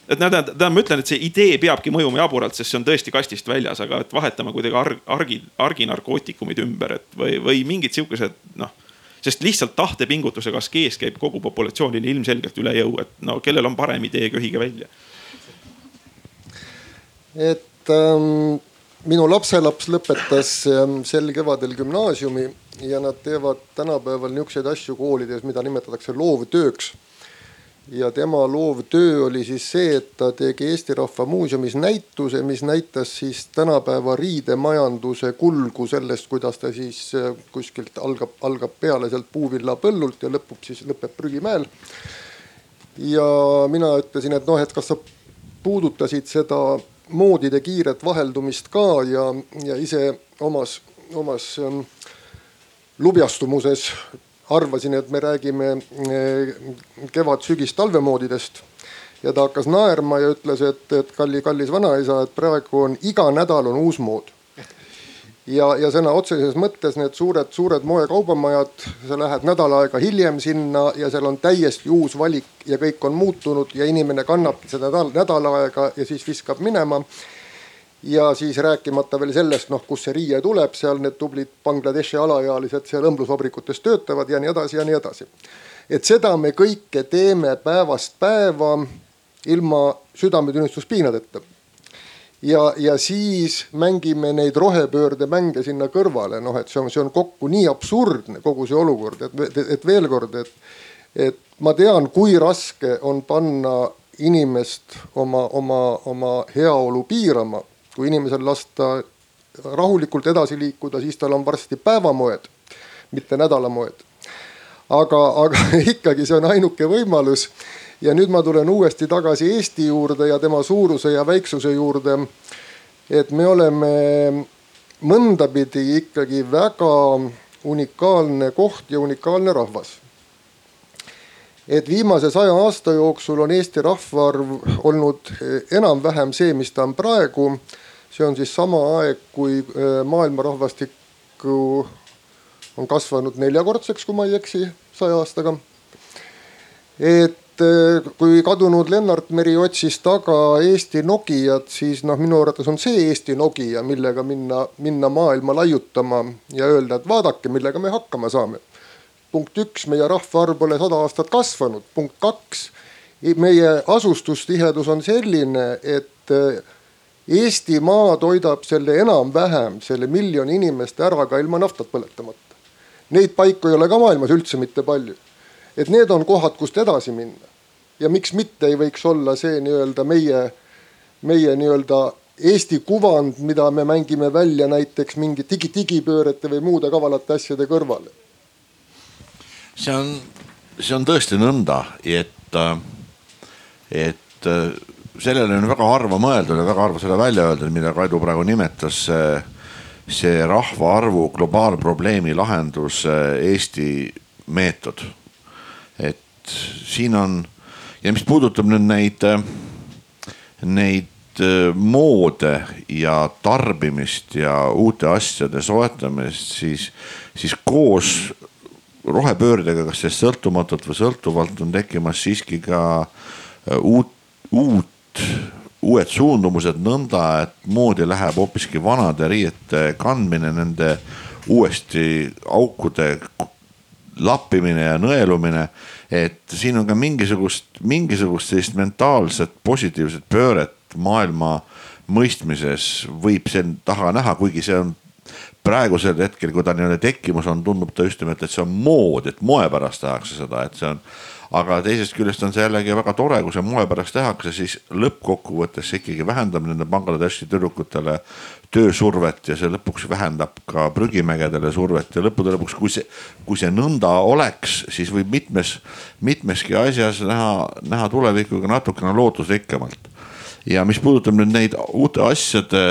et näed, tähendab, ma ütlen, et see idee peabki mõjuma jaburalt, sest see on tõesti kastist väljas, aga et vahetame kuidagi arg, argi, arginarkootikumid ümber, et või, või mingid sihukesed noh sest lihtsalt tahtepingutusega askees käib kogu populatsioonile ilmselgelt üle jõu, et no kellel on parem idee, köhige välja. et ähm, minu lapselaps lõpetas ähm, sel kevadel gümnaasiumi ja nad teevad tänapäeval niisuguseid asju koolides, mida nimetatakse loovtööks ja tema loovtöö oli siis see, et ta tegi Eesti Rahva Muuseumis näituse, mis näitas siis tänapäeva riidemajanduse kulgu sellest, kuidas ta siis äh, kuskilt algab, algab peale sealt puuvillapõllult ja lõpub siis, lõpeb prügimäel. ja mina ütlesin, et noh, et kas sa puudutasid seda moodide kiiret vaheldumist ka ja, ja ise omas, omas ähm, lubjastumuses arvasin, et me räägime eh, kevad-sügis-talvemoodidest. ja ta hakkas naerma ja ütles, et, et kalli, kallis vanaisa, et praegu on iga nädal on uus mood. ja, ja sõna otseses mõttes need suured, suured moekaubamajad, sa lähed nädal aega hiljem sinna ja seal on täiesti uus valik ja kõik on muutunud ja inimene kannabki seda nädal, nädal aega ja siis viskab minema ja siis rääkimata veel sellest, noh, kust see riie tuleb, seal need tublid Bangladeshi alaealised seal õmblusvabrikutes töötavad ja nii edasi ja nii edasi. et seda me kõike teeme päevast päeva ilma südametunnistuspiinadeta. ja, ja siis mängime neid rohepöörde mänge sinna kõrvale, noh, et see on, see on kokku nii absurdne kogu see olukord, et, et veel kord, et, et ma tean, kui raske on panna inimest oma, oma, oma heaolu piirama kui inimesel lasta rahulikult edasi liikuda, siis tal on varsti päevamoed, mitte nädalamoed. aga, aga [LAUGHS] ikkagi see on ainuke võimalus. ja nüüd ma tulen uuesti tagasi Eesti juurde ja tema suuruse ja väiksuse juurde. et me oleme mõndapidi ikkagi väga unikaalne koht ja unikaalne rahvas. et viimase saja aasta jooksul on Eesti rahvaarv olnud enam-vähem see, mis ta on praegu. See on siis sama aeg, kui maailma rahvastikku on kasvanud neljakordseks, kui ma ei eksi, saja aastaga. et kui kadunud Lennart Meri otsis taga Eesti Nokiat, siis noh, minu arvates on see Eesti Nokia, millega minna, minna maailma laiutama ja öelda, et vaadake, millega me hakkama saame. punkt üks, meie rahvaarv pole sada aastat kasvanud. punkt kaks, meie asustustihedus on selline, et Eestimaa toidab selle enam-vähem, selle miljoni inimest ära ka ilma naftat põletamata. Neid paiku ei ole ka maailmas üldse mitte palju et need on kohad, kust edasi minna. ja miks mitte ei võiks olla see nii-öelda meie, meie nii-öelda Eesti kuvand, mida me mängime välja näiteks mingi digi, digipöörete või muude kavalate asjade kõrvale. see on, see on tõesti nõnda, et, et sellele on väga harva mõeldud ja väga harva selle välja öeldud, mida Kaido praegu nimetas. see rahvaarvu globaalprobleemi lahendus Eesti meetod et siin on ja mis puudutab nüüd neid, neid äh, moode ja tarbimist ja uute asjade soetamist, siis, siis koos rohepöördega, kas sellest sõltumatult või sõltuvalt on tekkimas siiski ka uut, uut, uued suundumused nõnda, et moodi läheb hoopiski vanade riiete kandmine, nende uuesti aukude lappimine ja nõelumine. et siin on ka mingisugust, mingisugust sellist mentaalset positiivset pööret maailma mõistmises võib siin taha näha, kuigi see on praegusel hetkel, kui ta nii-öelda tekkimas on, tundub ta just nimelt, et see on mood, et moe pärast tehakse seda, et see on aga teisest küljest on see jällegi väga tore, kui see moe pärast tehakse, siis lõppkokkuvõttes see ikkagi vähendab nende Bangladeshi tüdrukutele töösurvet ja see lõpuks vähendab ka prügimägedele survet. Ja lõppude lõpuks, kui see, kui see nõnda oleks, siis võib mitmes, mitmeski asjas näha, näha tulevikku ka natukene lootusrikkamalt. Ja mis puudutab nüüd neid uute asjade,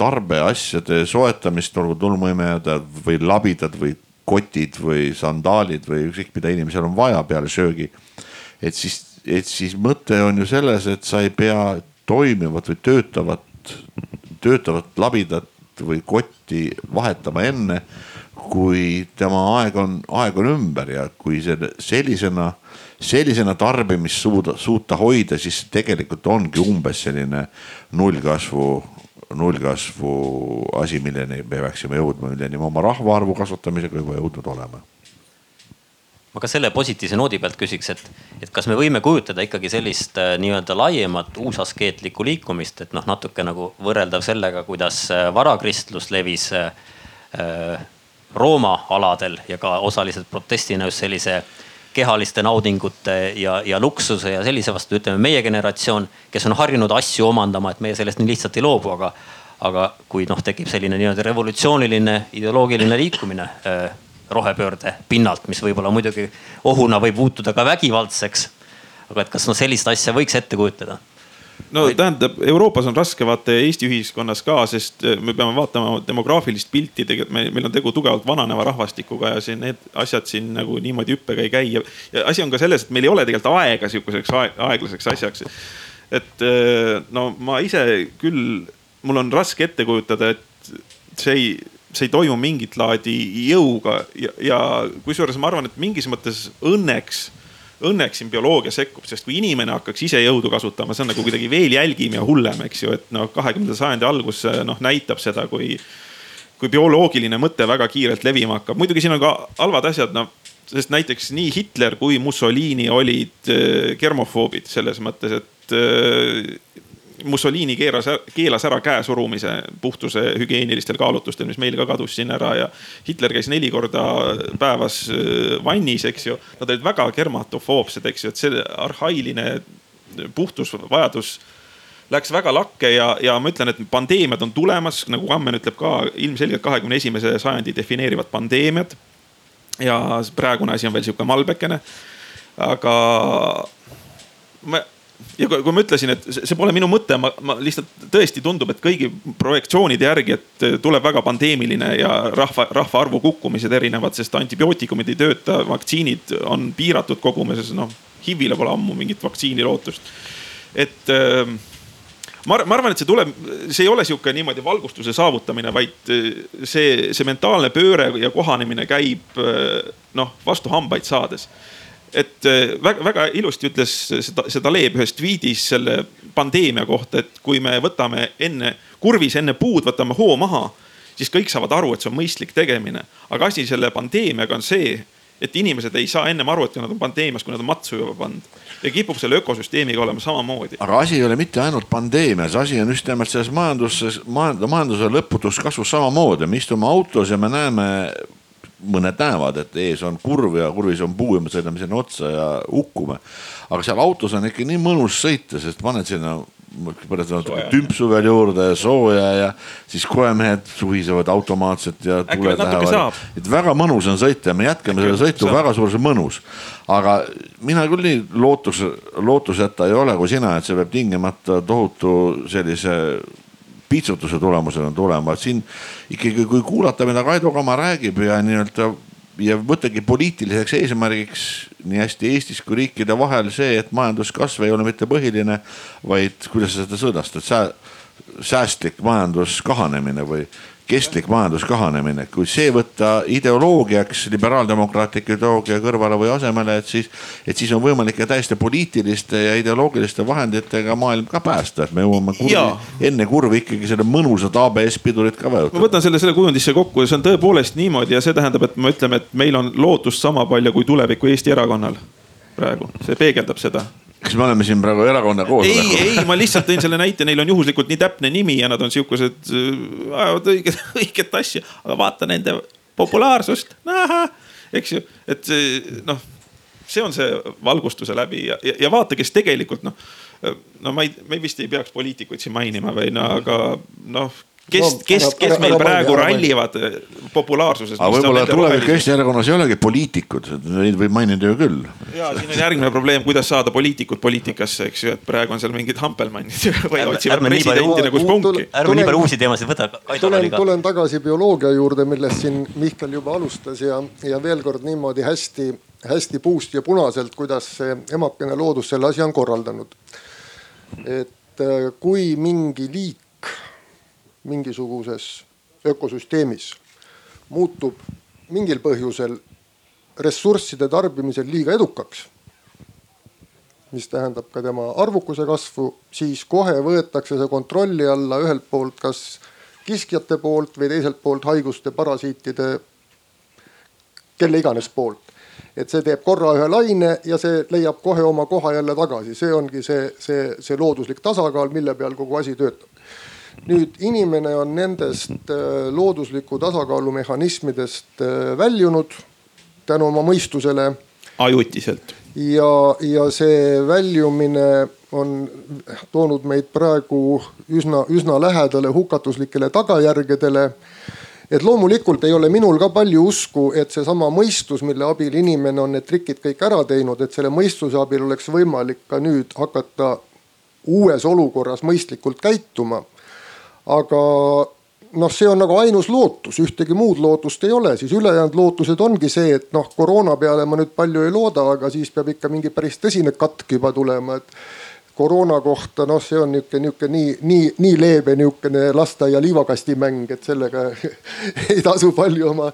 tarbeasjade soetamist, olgu tolmuimejad või labidad või kotid või sandaalid või ükskõik mida inimesel on vaja peale söögi. et siis, et siis mõte on ju selles, et sa ei pea toimivat või töötavat, töötavat labidat või kotti vahetama enne, kui tema aeg on, aeg on ümber ja kui see sellisena, sellisena tarbimist suuda, suuta hoida, siis tegelikult ongi umbes selline nullkasvu nullkasvu asi, milleni me peaksime jõudma, milleni me oma rahvaarvu kasvatamisega juba jõudnud oleme. Ma ka selle positiivse noodi pealt küsiks, et, et kas me võime kujutada ikkagi sellist äh, nii-öelda laiemat uusaskeetlikku liikumist, et noh, natuke nagu võrreldav sellega, kuidas äh, varakristlus levis äh, äh, Rooma aladel ja ka osaliselt protestina just sellise kehaliste naudingute ja, ja luksuse ja sellise vastu, ütleme meie generatsioon, kes on harjunud asju omandama, et meie sellest nii lihtsalt ei loobu, aga, aga kui noh, tekib selline nii-öelda revolutsiooniline ideoloogiline liikumine äh, rohepöörde pinnalt, mis võib-olla muidugi ohuna võib muutuda ka vägivaldseks. aga et kas noh, sellist asja võiks ette kujutada? No tähendab, Euroopas on raske vaata Eesti ühiskonnas ka, sest äh, me peame vaatama demograafilist pilti, tegelikult meil, meil on tegu tugevalt vananeva rahvastikuga ja siin need asjad siin nagu niimoodi hüppega ei käi ja, ja asi on ka selles, et meil ei ole tegelikult aega sihukeseks aeglaseks asjaks. et äh, no ma ise küll, mul on raske ette kujutada, et see ei see ei toimu mingit laadi jõuga ja, ja kusjuures ma arvan, et mingis mõttes õnneks õnneks siin bioloogia sekkub, sest kui inimene hakkaks ise jõudu kasutama, see on nagu kuidagi veel jälgim ja hullem, eks ju, et noh, kahekümnenda sajandi algus noh näitab seda, kui, kui bioloogiline mõte väga kiirelt levima hakkab. muidugi siin on ka halvad asjad, noh sest näiteks nii Hitler kui Mussolini olid äh, germofoobid selles mõttes, et äh, Mussolini keeras, keelas ära käesurumise puhtuse hügieenilistel kaalutlustel, mis meil ka kadus siin ära ja Hitler käis neli korda päevas äh, vannis, eks ju. Nad olid väga germatofoobsed, eks ju, et see arhailine puhtusvajadus läks väga lakke ja, ja ma ütlen, et pandeemiad on tulemas, nagu Kammen ütleb ka ilmselgelt kahekümne esimese sajandi defineerivad pandeemiad. ja praegune asi on veel sihuke malbekene. aga ma ja kui, kui ma ütlesin, et see pole minu mõte, ma, ma lihtsalt tõesti tundub, et kõigi projektsioonide järgi, et tuleb väga pandeemiline ja rahva, rahvaarvu kukkumised erinevad, sest antibiootikumid ei tööta, vaktsiinid on piiratud kogumises, noh. HIV-ile pole ammu mingit vaktsiini lootust. et äh, ma, ma arvan, et see tuleb, see ei ole sihuke niimoodi valgustuse saavutamine, vaid äh, see, see mentaalne pööre ja kohanemine käib äh, noh, vastu hambaid saades et äh, väga, väga ilusti ütles seda, seda Leeb ühes tweet'is selle pandeemia kohta, et kui me võtame enne, kurvis enne puud võtame hoo maha, siis kõik saavad aru, et see on mõistlik tegemine. aga asi selle pandeemiaga on see, et inimesed ei saa ennem aru, et nad on pandeemias, kui nad on matsu juba pannud. ja kipub selle ökosüsteemiga olema samamoodi. aga asi ei ole mitte ainult pandeemias, asi on just nimelt selles majanduses, majanduse lõputus kasvus samamoodi. me istume autos ja me näeme mõned näevad, et ees on kurv ja kurvis on puu ja me sõidame sinna otsa ja hukkume. aga seal autos on ikka nii mõnus sõita, sest paned sinna pärast natuke tümpsu veel juurde ja sooja ja siis koemehed suhisevad automaatselt ja tuled lähevad. et väga mõnus on sõita ja me jätkame selle sõitu väga suures mõnus. aga mina küll nii lootus, lootuseta ei ole kui sina, et see peab tingimata tohutu sellise piitsutuse tulemusena tulema, et siin ikkagi, kui kuulata, mida Kaido Kama räägib ja nii-öelda ja võttagi poliitiliseks eesmärgiks nii hästi Eestis kui riikide vahel see, et majanduskasv ei ole mitte põhiline, vaid kuidas sa seda sõnastad, säästlik majanduskahanemine või kestlik majanduskahanemine, kui see võtta ideoloogiaks, liberaaldemokraatliku ideoloogia kõrvale või asemele, et siis, et siis on võimalik ka täiesti poliitiliste ja ideoloogiliste vahenditega maailm ka päästa, et me jõuame kurvi, enne kurvi ikkagi selle mõnusad ABS pidurid ka vajutada. ma võtan selle, selle kujundisse kokku ja see on tõepoolest niimoodi ja see tähendab, et me ütleme, et meil on lootust sama palju kui tuleviku Eesti erakonnal praegu, see peegeldab seda kas me oleme siin praegu erakonna koosolekul? ei, ei, ma lihtsalt tõin selle näite, neil on juhuslikult nii täpne nimi ja nad on sihukesed, äh, ajavad õiget, [LAUGHS] õiget asja, aga vaata nende populaarsust, eks ju, et noh, see on see valgustuse läbi ja, ja, ja vaata, kes tegelikult noh, no ma ei, me vist ei peaks poliitikuid siin mainima või no aga noh kes kes, kes meil praegu rallivad eh, populaarsuses. aga võib-olla tulevik Eesti erakonnas ei olegi poliitikud, neid võib mainida ju küll. ja siin on järgmine probleem, kuidas saada poliitikud poliitikasse, eks ju, et praegu on seal mingid hampelmannid [LAUGHS] või otsivad presidenti nagu spunki. ärme nii palju uusi teemasid võta. tulen, tulen tagasi bioloogia juurde, millest siin Mihkel juba alustas ja, ja veel kord niimoodi hästi, hästi puust ja punaselt, kuidas see emakene loodus selle asja on korraldanud. et eh, kui mingi liik mingisuguses ökosüsteemis muutub mingil põhjusel ressursside tarbimisel liiga edukaks, mis tähendab ka tema arvukuse kasvu, siis kohe võetakse see kontrolli alla ühelt poolt kas kiskjate poolt või teiselt poolt haiguste, parasiitide, kelle iganes poolt. et see teeb korra ühe laine ja see leiab kohe oma koha jälle tagasi, see ongi see, see, see looduslik tasakaal, mille peal kogu asi töötab nüüd inimene on nendest äh, loodusliku tasakaalu mehhanismidest äh, väljunud tänu oma mõistusele. ajutiselt. ja, ja see väljumine on toonud meid praegu üsna, üsna lähedale hukatuslikele tagajärgedele et loomulikult ei ole minul ka palju usku, et seesama mõistus, mille abil inimene on need trikid kõik ära teinud, et selle mõistuse abil oleks võimalik ka nüüd hakata uues olukorras mõistlikult käituma aga noh, see on nagu ainus lootus, ühtegi muud lootust ei ole, siis ülejäänud lootused ongi see, et noh, koroona peale ma nüüd palju ei looda, aga siis peab ikka mingi päris tõsine katk juba tulema, et koroona kohta, noh, see on nihuke, nihuke nii, nii, nii leebe nihukene lasteaia liivakastimäng, et sellega [LAUGHS] ei tasu palju oma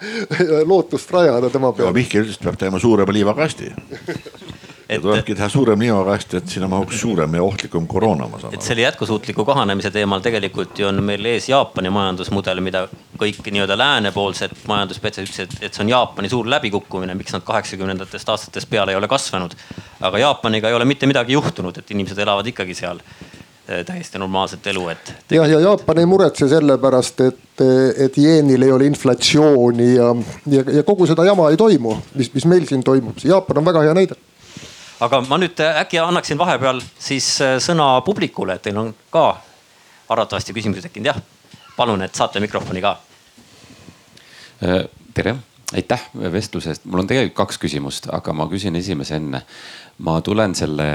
lootust rajada tema peale. Mihkel ütles, et peab tegema suurema liivakasti [LAUGHS] et tulebki teha suurem liivakast, et sinna mahuks suurem ja ohtlikum koroona, ma saan aru. et selle jätkusuutliku kahanemise teemal tegelikult ju on meil ees Jaapani majandusmudel, mida kõik nii-öelda läänepoolsed majandusspetsialistid ütlesid, et see on Jaapani suur läbikukkumine, miks nad kaheksakümnendatest aastatest peale ei ole kasvanud. aga Jaapaniga ei ole mitte midagi juhtunud, et inimesed elavad ikkagi seal eh, täiesti normaalset elu, et. jah, ja Jaapan ei muretse selle pärast, et, et jeenil ei ole inflatsiooni ja, ja, ja kogu seda jama ei toimu, mis, mis meil siin toimub. Jaapan on väga hea näide aga ma nüüd äh, äkki annaksin vahepeal siis äh, sõna publikule, et teil on ka arvatavasti küsimusi tekkinud, jah. palun, et saate mikrofoni ka. Äh, tere, aitäh vestluse eest, mul on tegelikult kaks küsimust, aga ma küsin esimese enne. ma tulen selle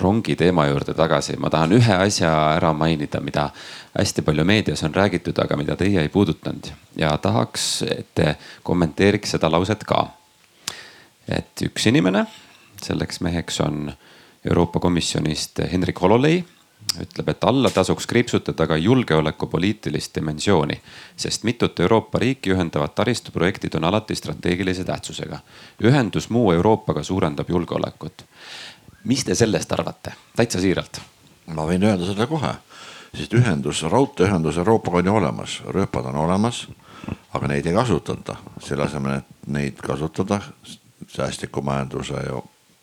rongi teema juurde tagasi, ma tahan ühe asja ära mainida, mida hästi palju meedias on räägitud, aga mida teie ei puudutanud ja tahaks, et te kommenteeriks seda lauset ka. et üks inimene, selleks meheks on Euroopa Komisjonist Hendrik Hololei ütleb, et alla tasuks kriipsutada ka julgeolekupoliitilist dimensiooni, sest mitut Euroopa riiki ühendavad taristuprojektid on alati strateegilise tähtsusega. ühendus muu Euroopaga suurendab julgeolekut. mis te sellest arvate, täitsa siiralt? ma võin öelda seda kohe, sest ühendus, raudteeühendus Euroopaga on ju olemas, rööpad on olemas, aga neid ei kasutata, selle asemel, et neid kasutada säästliku majanduse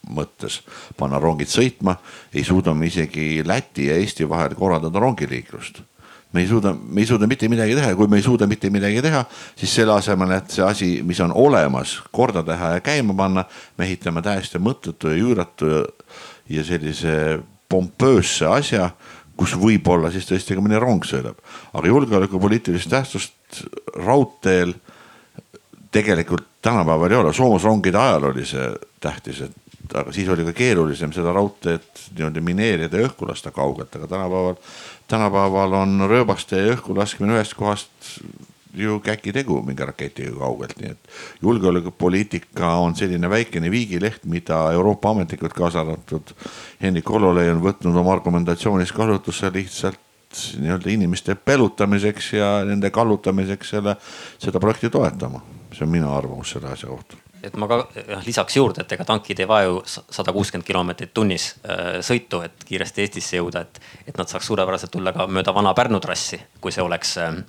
mõttes panna rongid sõitma, ei suuda me isegi Läti ja Eesti vahel korraldada rongiliiklust. me ei suuda, me ei suuda mitte midagi teha ja kui me ei suuda mitte midagi teha, siis selle asemel, et see asi, mis on olemas, korda teha ja käima panna, me ehitame täiesti mõttetu ja üüratu ja, ja sellise pompöösse asja kus võib-olla siis tõesti ka mõni rong sõidab, aga julgeolekupoliitilist tähtsust raudteel tegelikult tänapäeval ei ole, soomusrongide ajal oli see tähtis, et aga siis oli ka keerulisem seda raudteed niimoodi mineerida ja õhku lasta kaugelt, aga tänapäeval, tänapäeval on rööbaste õhku laskmine ühest kohast ju käkitegu mingi raketiga kaugelt, nii et julgeolekupoliitika on selline väikene viigileht, mida Euroopa ametnikud, kaasa arvatud Hendrik Hololei on võtnud oma argumentatsioonis kasutusse lihtsalt nii-öelda inimeste pelutamiseks ja nende kallutamiseks selle, seda projekti toetama. see on minu arvamus selle asja kohta et ma ka lisaks juurde, et ega tankid ei vaja ju sada kuuskümmend kilomeetrit tunnis äh, sõitu, et kiiresti Eestisse jõuda, et, et nad saaks suurepäraselt tulla ka mööda vana Pärnu trassi, kui see oleks äh,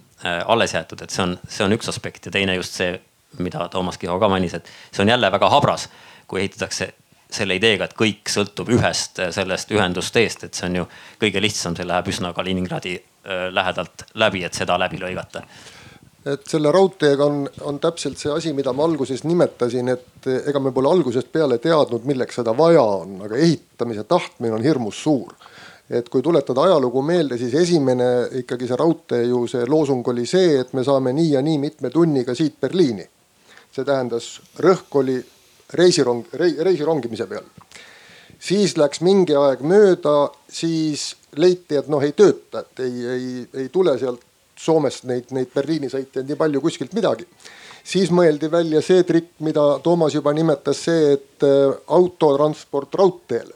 alles jäetud, et see on, see on üks aspekt. Ja teine just see, mida Toomas Kiho ka mainis, et see on jälle väga habras, kui ehitatakse selle ideega, et kõik sõltub ühest äh, sellest ühendusteest, et see on ju kõige lihtsam, see läheb üsna Kaliningradi äh, lähedalt läbi, et seda läbi lõigata et selle raudteega on, on täpselt see asi, mida ma alguses nimetasin, et ega me pole algusest peale teadnud, milleks seda vaja on, aga ehitamise tahtmine on hirmus suur. et kui tuletada ajalugu meelde, siis esimene ikkagi see raudtee ju see loosung oli see, et me saame nii ja nii mitme tunniga siit Berliini. see tähendas, rõhk oli reisirong rei,, reisirongimise peal. siis läks mingi aeg mööda, siis leiti, et noh, ei tööta, et ei, ei, ei tule sealt Soomest neid, neid Berliini sõitjaid nii palju kuskilt midagi. siis mõeldi välja see trikk, mida Toomas juba nimetas, see, et äh, autotransport raudteele.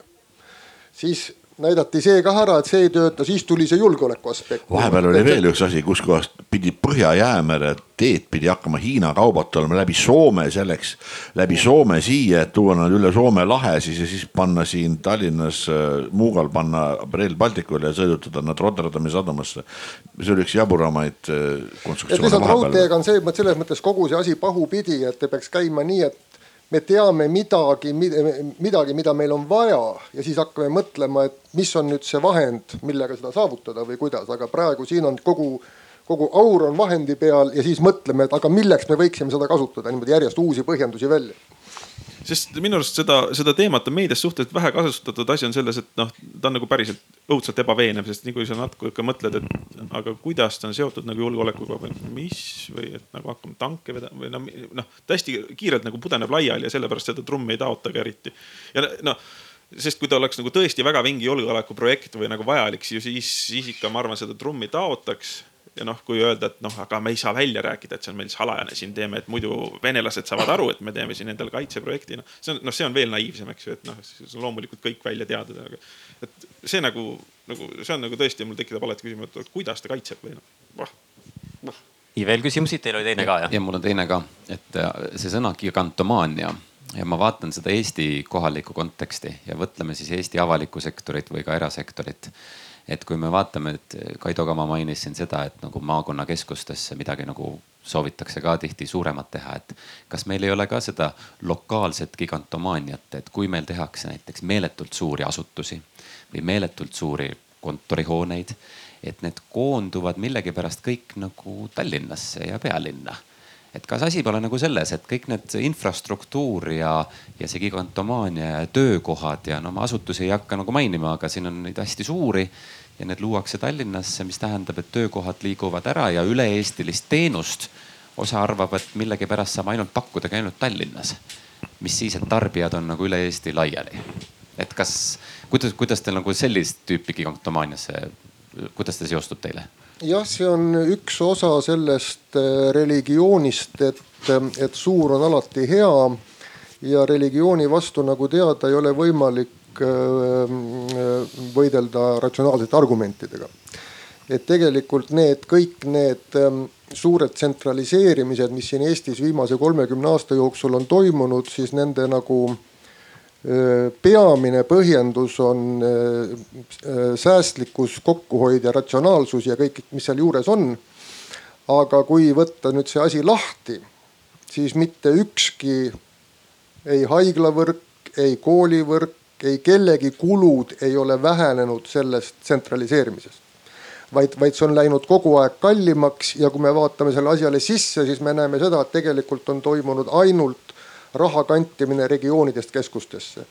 siis näidati see ka ära, et see ei tööta, siis tuli see julgeoleku aspekt. vahepeal oli veel üks asi, kus kohast pidi Põhja-Jäämere teed pidi hakkama Hiina kaubad tulema läbi Soome selleks, läbi Soome siia, et tuua nad üle Soome lahe siis ja siis panna siin Tallinnas äh, Muugal panna Rail Balticule ja sõidutada nad Rotterdami sadamasse. see oli üks jaburamaid äh, konstruktsioone. et lihtsalt raudteega on see, selles mõttes kogu see asi pahupidi, et peaks käima nii, et me teame midagi, midagi, mida meil on vaja ja siis hakkame mõtlema, et mis on nüüd see vahend, millega seda saavutada või kuidas, aga praegu siin on kogu, kogu aur on vahendi peal ja siis mõtleme, et aga milleks me võiksime seda kasutada, niimoodi järjest uusi põhjendusi välja sest minu arust seda, seda teemat on meedias suhteliselt vähe kasutatud. asi on selles, et noh, ta on nagu päriselt õudselt ebaveenev, sest nii kui sa natuke mõtled, et aga kuidas ta on seotud nagu julgeolekuga või mis või et nagu hakkame tanke vedama või noh, noh hästi kiirelt nagu pudeneb laiali ja sellepärast seda trummi ei taotagi eriti. ja noh sest kui ta oleks nagu tõesti väga vingi julgeolekuprojekt või nagu vajalik, siis, siis ikka ma arvan, seda trummi taotaks ja noh, kui öelda, et noh, aga me ei saa välja rääkida, et see on meil salajane, siin teeme, et muidu venelased saavad aru, et me teeme siin endale kaitseprojekti, noh. see on, noh, see on veel naiivsem, eks ju, et noh, siis on loomulikult kõik välja teada, aga. et see nagu, nagu see on nagu tõesti, mul tekitab alati küsimus, et kuidas ta kaitseb või noh, vah, vah. ja veel küsimusi, teil oli teine ka jah? ja mul on teine ka, et äh, see sõna gigantomaania ja ma vaatan seda Eesti kohalikku konteksti ja võtleme siis Eesti avalikku sektorit või ka erasektorit et kui me vaatame, et Kaido Kama mainis siin seda, et nagu maakonnakeskustesse midagi nagu soovitakse ka tihti suuremat teha, et kas meil ei ole ka seda lokaalset gigantomaaniat, et kui meil tehakse näiteks meeletult suuri asutusi või meeletult suuri kontorihooneid, et need koonduvad millegipärast kõik nagu Tallinnasse ja pealinna et kas asi pole nagu selles, et kõik need infrastruktuur ja, ja see gigantomaania ja töökohad ja no ma asutusi ei hakka nagu mainima, aga siin on neid hästi suuri ja need luuakse Tallinnasse, mis tähendab, et töökohad liiguvad ära ja üle-eestilist teenust osa arvab, et millegipärast saab ainult pakkudagi ainult Tallinnas. mis siis, et tarbijad on nagu üle Eesti laiali et kas, kuidas, kuidas te nagu sellist tüüpi gigantomaaniasse, kuidas ta seostub teile? Jah, see on üks osa sellest äh, religioonist, et, et suur on alati hea ja religiooni vastu, nagu teada, ei ole võimalik äh, võidelda ratsionaalsete argumentidega. et tegelikult need kõik need ähm, suured tsentraliseerimised, mis siin Eestis viimase kolmekümne aasta jooksul on toimunud, siis nende nagu äh, peamine põhjendus on äh, säästlikkus, kokkuhoid ja ratsionaalsus ja kõik, mis seal juures on. aga kui võtta nüüd see asi lahti, siis mitte ükski ei haiglavõrk, ei koolivõrk, ei kellegi kulud ei ole vähenenud sellest tsentraliseerimisest vaid, vaid see on läinud kogu aeg kallimaks ja kui me vaatame selle asjale sisse, siis me näeme seda, et tegelikult on toimunud ainult raha kantimine regioonidest keskustesse.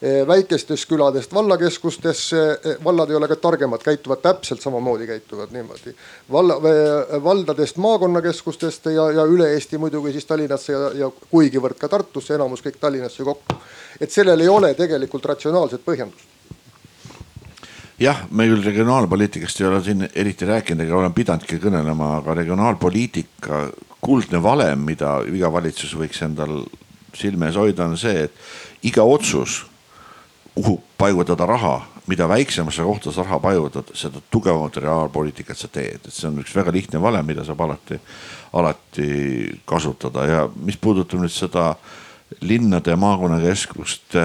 Eh, väikestest küladest vallakeskustesse, eh, vallad ei ole ka targemad, käituvad täpselt samamoodi, käituvad niimoodi. valla, eh, valdadest maakonnakeskustest ja, ja üle Eesti muidugi siis Tallinnasse ja, ja kuigivõrd ka Tartusse, enamus kõik Tallinnasse kokku. et sellel ei ole tegelikult ratsionaalset põhjendust jah, me küll regionaalpoliitikast ei ole siin eriti rääkinud ega olen pidanudki kõnelema, aga regionaalpoliitika kuldne valem, mida iga valitsus võiks endal silme ees hoida, on see, et iga otsus, kuhu paigutada raha, mida väiksemasse kohta sa raha paigutad, seda tugevamat reaalpoliitikat sa teed, et see on üks väga lihtne valem, mida saab alati, alati kasutada. Ja mis puudutab nüüd seda linnade ja maakonnakeskuste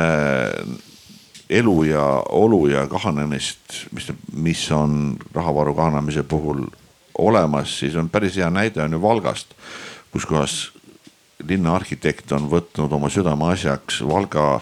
elu ja olu ja kahanemist, mis, mis on rahavaru kahanemise puhul olemas, siis on päris hea näide on ju Valgast, kus kohas linnaarhitekt on võtnud oma südameasjaks Valga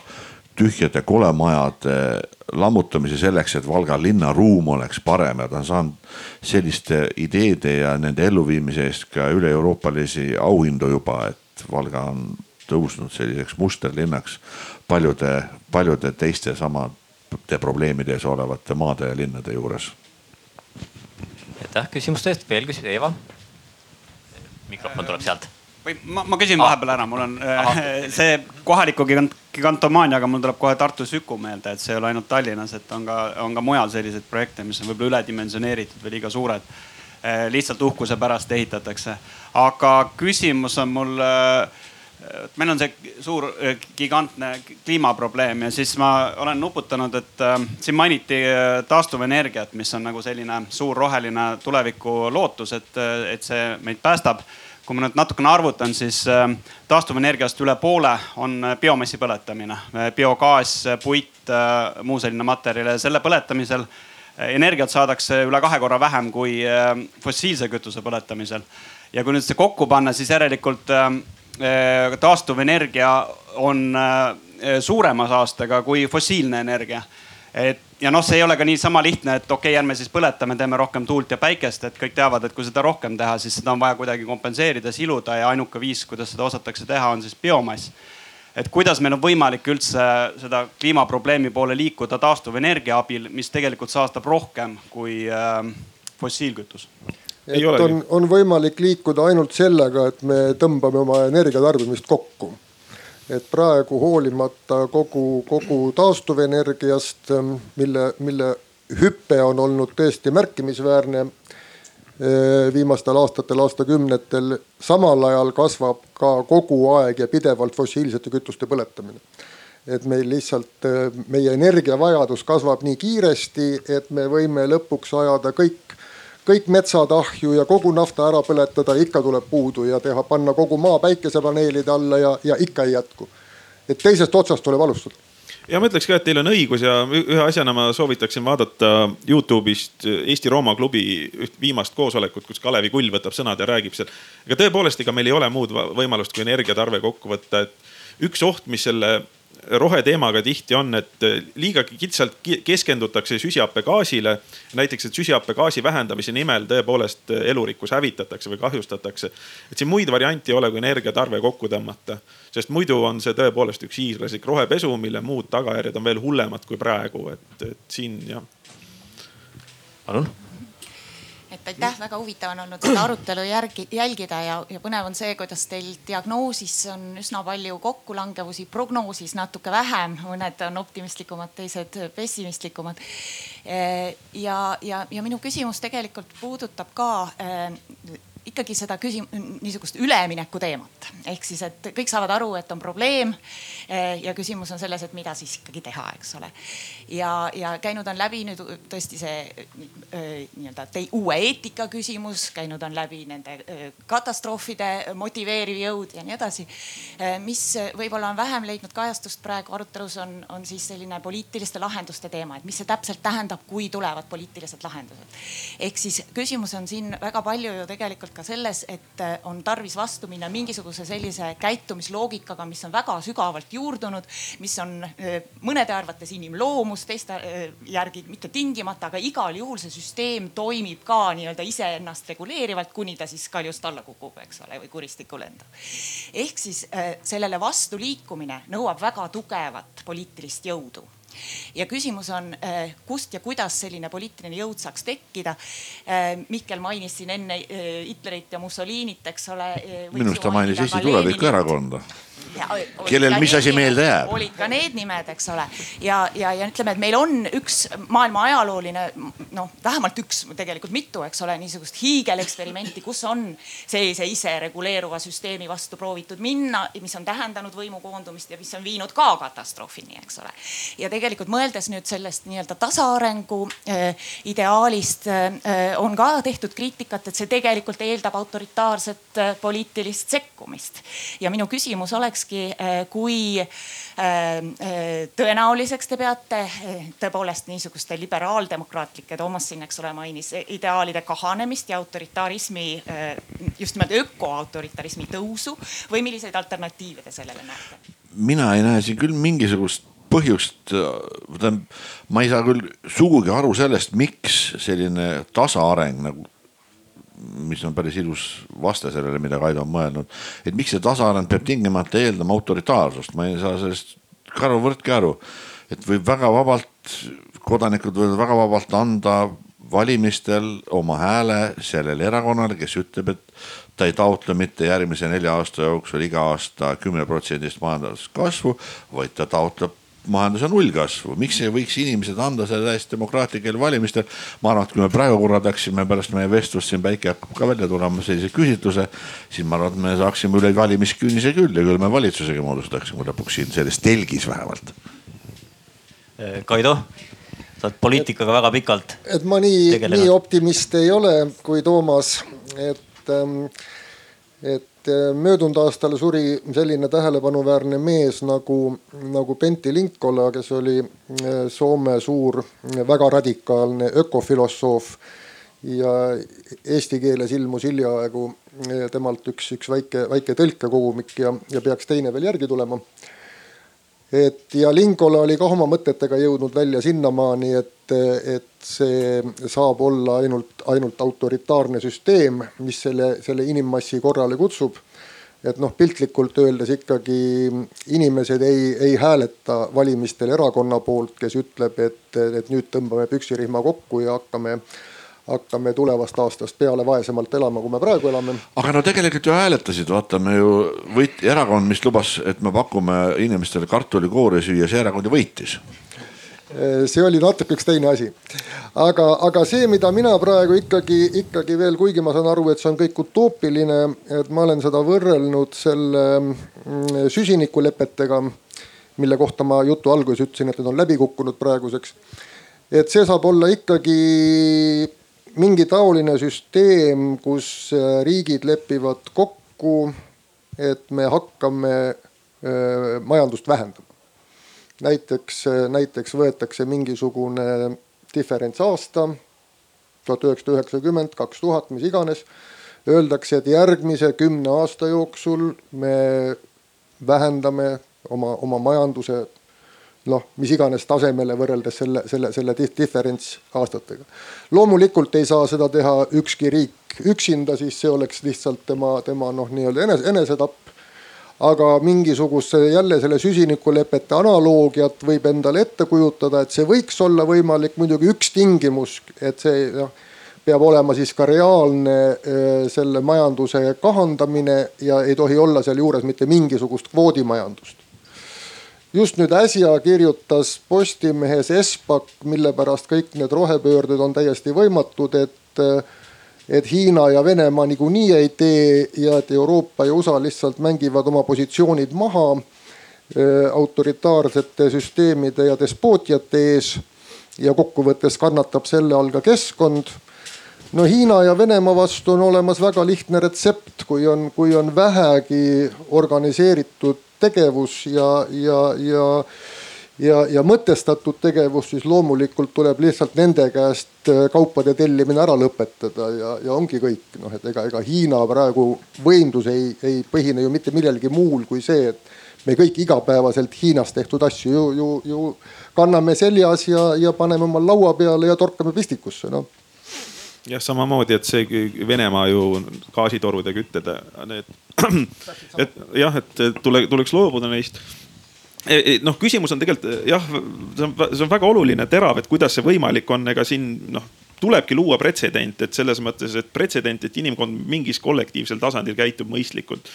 tühjade kolemajade lammutamise selleks, et Valga linnaruum oleks parem ja ta on saanud selliste ideede ja nende elluviimise eest ka üle-euroopalisi auhindu juba, et Valga on tõusnud selliseks musterlinnaks paljude, paljude teiste samade probleemide ees olevate maade ja linnade juures. aitäh küsimuste eest, veel küsimusi, Eeva? mikrofon tuleb sealt või ma, ma küsin vahepeal ära, mul on Aha. [LAUGHS] see kohaliku gigantomaaniaga, mul tuleb kohe Tartu Süku meelde, et see ei ole ainult Tallinnas, et on ka, on ka mujal selliseid projekte, mis on võib-olla üledimensioneeritud või liiga suured. lihtsalt uhkuse pärast ehitatakse, aga küsimus on mul äh, meil on see suur äh, gigantne kliimaprobleem ja siis ma olen nuputanud, et äh, siin mainiti äh, taastuvenergiat, mis on nagu selline suur roheline tuleviku lootus, et, et see meid päästab. Kui ma nüüd natukene arvutan, siis taastuvenergiast üle poole on biomassi põletamine, biogaas, puit, muu selline materjal ja selle põletamisel energiat saadakse üle kahe korra vähem kui fossiilse kütuse põletamisel. ja kui nüüd see kokku panna, siis järelikult Äh, taastuvenergia on äh, suurema saastega kui fossiilne energia. et ja noh, see ei ole ka niisama lihtne, et okei okay,, ärme siis põletame, teeme rohkem tuult ja päikest, et kõik teavad, et kui seda rohkem teha, siis seda on vaja kuidagi kompenseerida, siluda ja ainuke viis, kuidas seda osatakse teha, on siis biomass. et kuidas meil on võimalik üldse seda kliimaprobleemi poole liikuda taastuvenergia abil, mis tegelikult saastab rohkem kui äh, fossiilkütus et on, on võimalik liikuda ainult sellega, et me tõmbame oma energiatarbimist kokku. Et praegu hoolimata kogu, kogu taastuvenergiast, mille, mille hüpe on olnud tõesti märkimisväärne eh, viimastel aastatel, aastakümnetel, samal ajal kasvab ka kogu aeg ja pidevalt fossiilsete kütuste põletamine. et meil lihtsalt, eh, meie energiavajadus kasvab nii kiiresti, et me võime lõpuks ajada kõik kõik metsad ahju ja kogu nafta ära põletada, ikka tuleb puudu ja teha, panna kogu maa päikesepaneelide alla ja, ja ikka ei jätku. et teisest otsast tuleb alustada ja ma ütleks ka, et teil on õigus ja ühe asjana ma soovitaksin vaadata Youtube'ist Eesti Rooma klubi üht viimast koosolekut, kus Kalevi Kull võtab sõnad ja räägib seal. ega tõepoolest, ega meil ei ole muud võimalust kui energiatarve kokku võtta, et üks oht, mis selle roheteemaga tihti on, et liiga kitsalt keskendutakse süsihappegaasile. näiteks, et süsihappegaasi vähendamise nimel tõepoolest elurikkus hävitatakse või kahjustatakse. et siin muid variante ei ole, kui energiatarve kokku tõmmata. sest muidu on see tõepoolest üks hiiglaslik rohepesu, mille muud tagajärjed on veel hullemad kui praegu, et, et siin jah. palun et aitäh, väga huvitav on olnud seda arutelu järgi, jälgida ja, ja põnev on see, kuidas teil diagnoosis on üsna palju kokkulangevusi, prognoosis natuke vähem, mõned on optimistlikumad, teised pessimistlikumad. ja, ja, ja minu küsimus tegelikult puudutab ka ikkagi seda küsim-, niisugust ülemineku teemat. ehk siis, et kõik saavad aru, et on probleem. Eh, ja küsimus on selles, et mida siis ikkagi teha, eks ole. ja, ja käinud on läbi nüüd tõesti see eh, nii-öelda uue eetika küsimus, käinud on läbi nende eh, katastroofide motiveeriv jõud ja nii edasi. mis võib-olla on vähem leidnud kajastust praegu arutelus on, on siis selline poliitiliste lahenduste teema, et mis see täpselt tähendab, kui tulevad poliitilised lahendused. ehk siis küsimus on siin väga palju ju tegelikult ka selles, et on tarvis vastu minna mingisuguse sellise käitumisloogikaga, mis on väga sügavalt juurdunud, mis on mõnede arvates inimloomus, teiste järgi mitte tingimata, aga igal juhul see süsteem toimib ka nii-öelda iseennast reguleerivalt, kuni ta siis kaljust alla kukub, eks ole, või kuristikku lendab. ehk siis sellele vastu liikumine nõuab väga tugevat poliitilist jõudu ja küsimus on, kust ja kuidas selline poliitiline jõud saaks tekkida. Mihkel mainis siin enne Hitlerit ja Mussolinit, eks ole. minu arust ta mainis Eesti Tulevikuerakonda kellel mis asi meelde jääb? olid ka need nimed, eks ole. ja, ja, ja ütleme, et meil on üks maailma ajalooline noh, vähemalt üks, tegelikult mitu, eks ole, niisugust hiigeleksperimenti, kus on sellise isereguleeruva süsteemi vastu proovitud minna, mis on tähendanud võimu koondumist ja mis on viinud ka katastroofini, eks ole. ja tegelikult mõeldes nüüd sellest nii-öelda tasaarengu äh, ideaalist äh, on ka tehtud kriitikat, et see tegelikult eeldab autoritaarset äh, poliitilist sekkumist. ja minu küsimus oleks olekski, äh, kui äh, äh, tõenäoliseks te peate tõepoolest niisuguste liberaaldemokraatlike, Toomas siin, eks ole, mainis ideaalide kahanemist ja autoritarismi, just nimelt ökoautoritarismi tõusu või milliseid alternatiive te sellele näete? mina ei näe siin küll mingisugust põhjust, tähendab, ma ei saa küll sugugi aru sellest, miks selline tasaareng nagu mis on päris ilus vaste sellele, mida Kaido on mõelnud. et miks see tasaareng peab tingimata eeldama autoritaarsust, ma ei saa sellest Karl Võrtki aru. et võib väga vabalt, kodanikud võivad väga vabalt anda valimistel oma hääle sellele erakonnale, kes ütleb, et ta ei taotle mitte järgmise nelja aasta jooksul iga aasta kümne protsendist majanduskasvu, vaid ta taotleb majanduse nullkasvu, miks ei võiks inimesed anda selle täiesti demokraatlikel valimistel. ma arvan, et kui me praegu korraldaksime pärast meie vestlust siin päike hakkab ka välja tulema sellise küsitluse, siis ma arvan, et me saaksime üle valimiskünnise küll ja küll me valitsusega moodustaksime lõpuks siin selles telgis vähemalt. Kaido, sa oled poliitikaga et, väga pikalt. et ma nii, nii optimist ei ole kui Toomas, et, ähm, et eh, möödunud aastal suri selline tähelepanuväärne mees nagu, nagu Pentti Linkola, kes oli eh, Soome suur väga radikaalne ökofilosoof ja eesti keeles ilmus hiljaaegu eh, temalt üks, üks väike, väike tõlkekogumik ja, ja peaks teine veel järgi tulema. Et ja Linkola oli ka oma mõtetega jõudnud välja sinnamaani, et, et see saab olla ainult, ainult autoritaarne süsteem, mis selle, selle inimmassi korrale kutsub. et noh, piltlikult öeldes ikkagi inimesed ei, ei hääleta valimistel erakonna poolt, kes ütleb, et, et nüüd tõmbame püksirihma kokku ja hakkame hakkame tulevast aastast peale vaesemalt elama, kui me praegu elame. aga no tegelikult ju hääletasid, vaata me ju võit-, erakond, mis lubas, et me pakume inimestele kartulikoori süüa, see erakond ju võitis see oli natuke üks teine asi. aga, aga see, mida mina praegu ikkagi, ikkagi veel, kuigi ma saan aru, et see on kõik utoopiline, et ma olen seda võrrelnud selle mm, süsinikulepetega, mille kohta ma jutu alguses ütlesin, et need on läbi kukkunud praeguseks. et see saab olla ikkagi mingi taoline süsteem, kus äh, riigid lepivad kokku, et me hakkame äh, majandust vähendama. Näiteks, äh, näiteks võetakse mingisugune diferentsaasta, tuhat üheksasada üheksakümmend, kaks tuhat, mis iganes. Öeldakse, et järgmise kümne aasta jooksul me vähendame oma, oma majanduse noh, mis iganes tasemele võrreldes selle, selle, selle diferents aastatega. loomulikult ei saa seda teha ükski riik üksinda, siis see oleks lihtsalt tema, tema noh, nii-öelda enese, enesetapp. Aga mingisuguse jälle selle süsinikulepete analoogiat võib endale ette kujutada, et see võiks olla võimalik, muidugi üks tingimus, et see noh peab olema siis ka reaalne selle majanduse kahandamine ja ei tohi olla sealjuures mitte mingisugust kvoodimajandust. Just nüüd äsja kirjutas Postimehes Espak, mille pärast kõik need rohepöörded on täiesti võimatud, et, et Hiina ja Venemaa niikuinii ei tee ja et Euroopa ja USA lihtsalt mängivad oma positsioonid maha äh, autoritaarsete süsteemide ja despootiate ees. ja kokkuvõttes kannatab selle all ka keskkond no Hiina ja Venemaa vastu on olemas väga lihtne retsept, kui on, kui on vähegi organiseeritud tegevus ja, ja, ja ja, ja mõtestatud tegevus, siis loomulikult tuleb lihtsalt nende käest äh, kaupade tellimine ära lõpetada ja, ja ongi kõik. Noh, et ega, ega Hiina praegu võimdus ei, ei põhine ju mitte millelgi muul kui see, et me kõik igapäevaselt Hiinas tehtud asju ju, ju, ju kanname seljas ja, ja paneme oma laua peale ja torkame pistikusse noh. Jah, samamoodi, et see Venemaa ju gaasitorude kütted, need, [CLEARS THROAT] et jah, et tule, tuleks loobuda neist noh, küsimus on tegelikult jah, see on, see on väga oluline, terav, et kuidas see võimalik on, ega siin noh, tulebki luua pretsedent, et selles mõttes, et pretsedent, et inimkond mingis kollektiivsel tasandil käitub mõistlikult.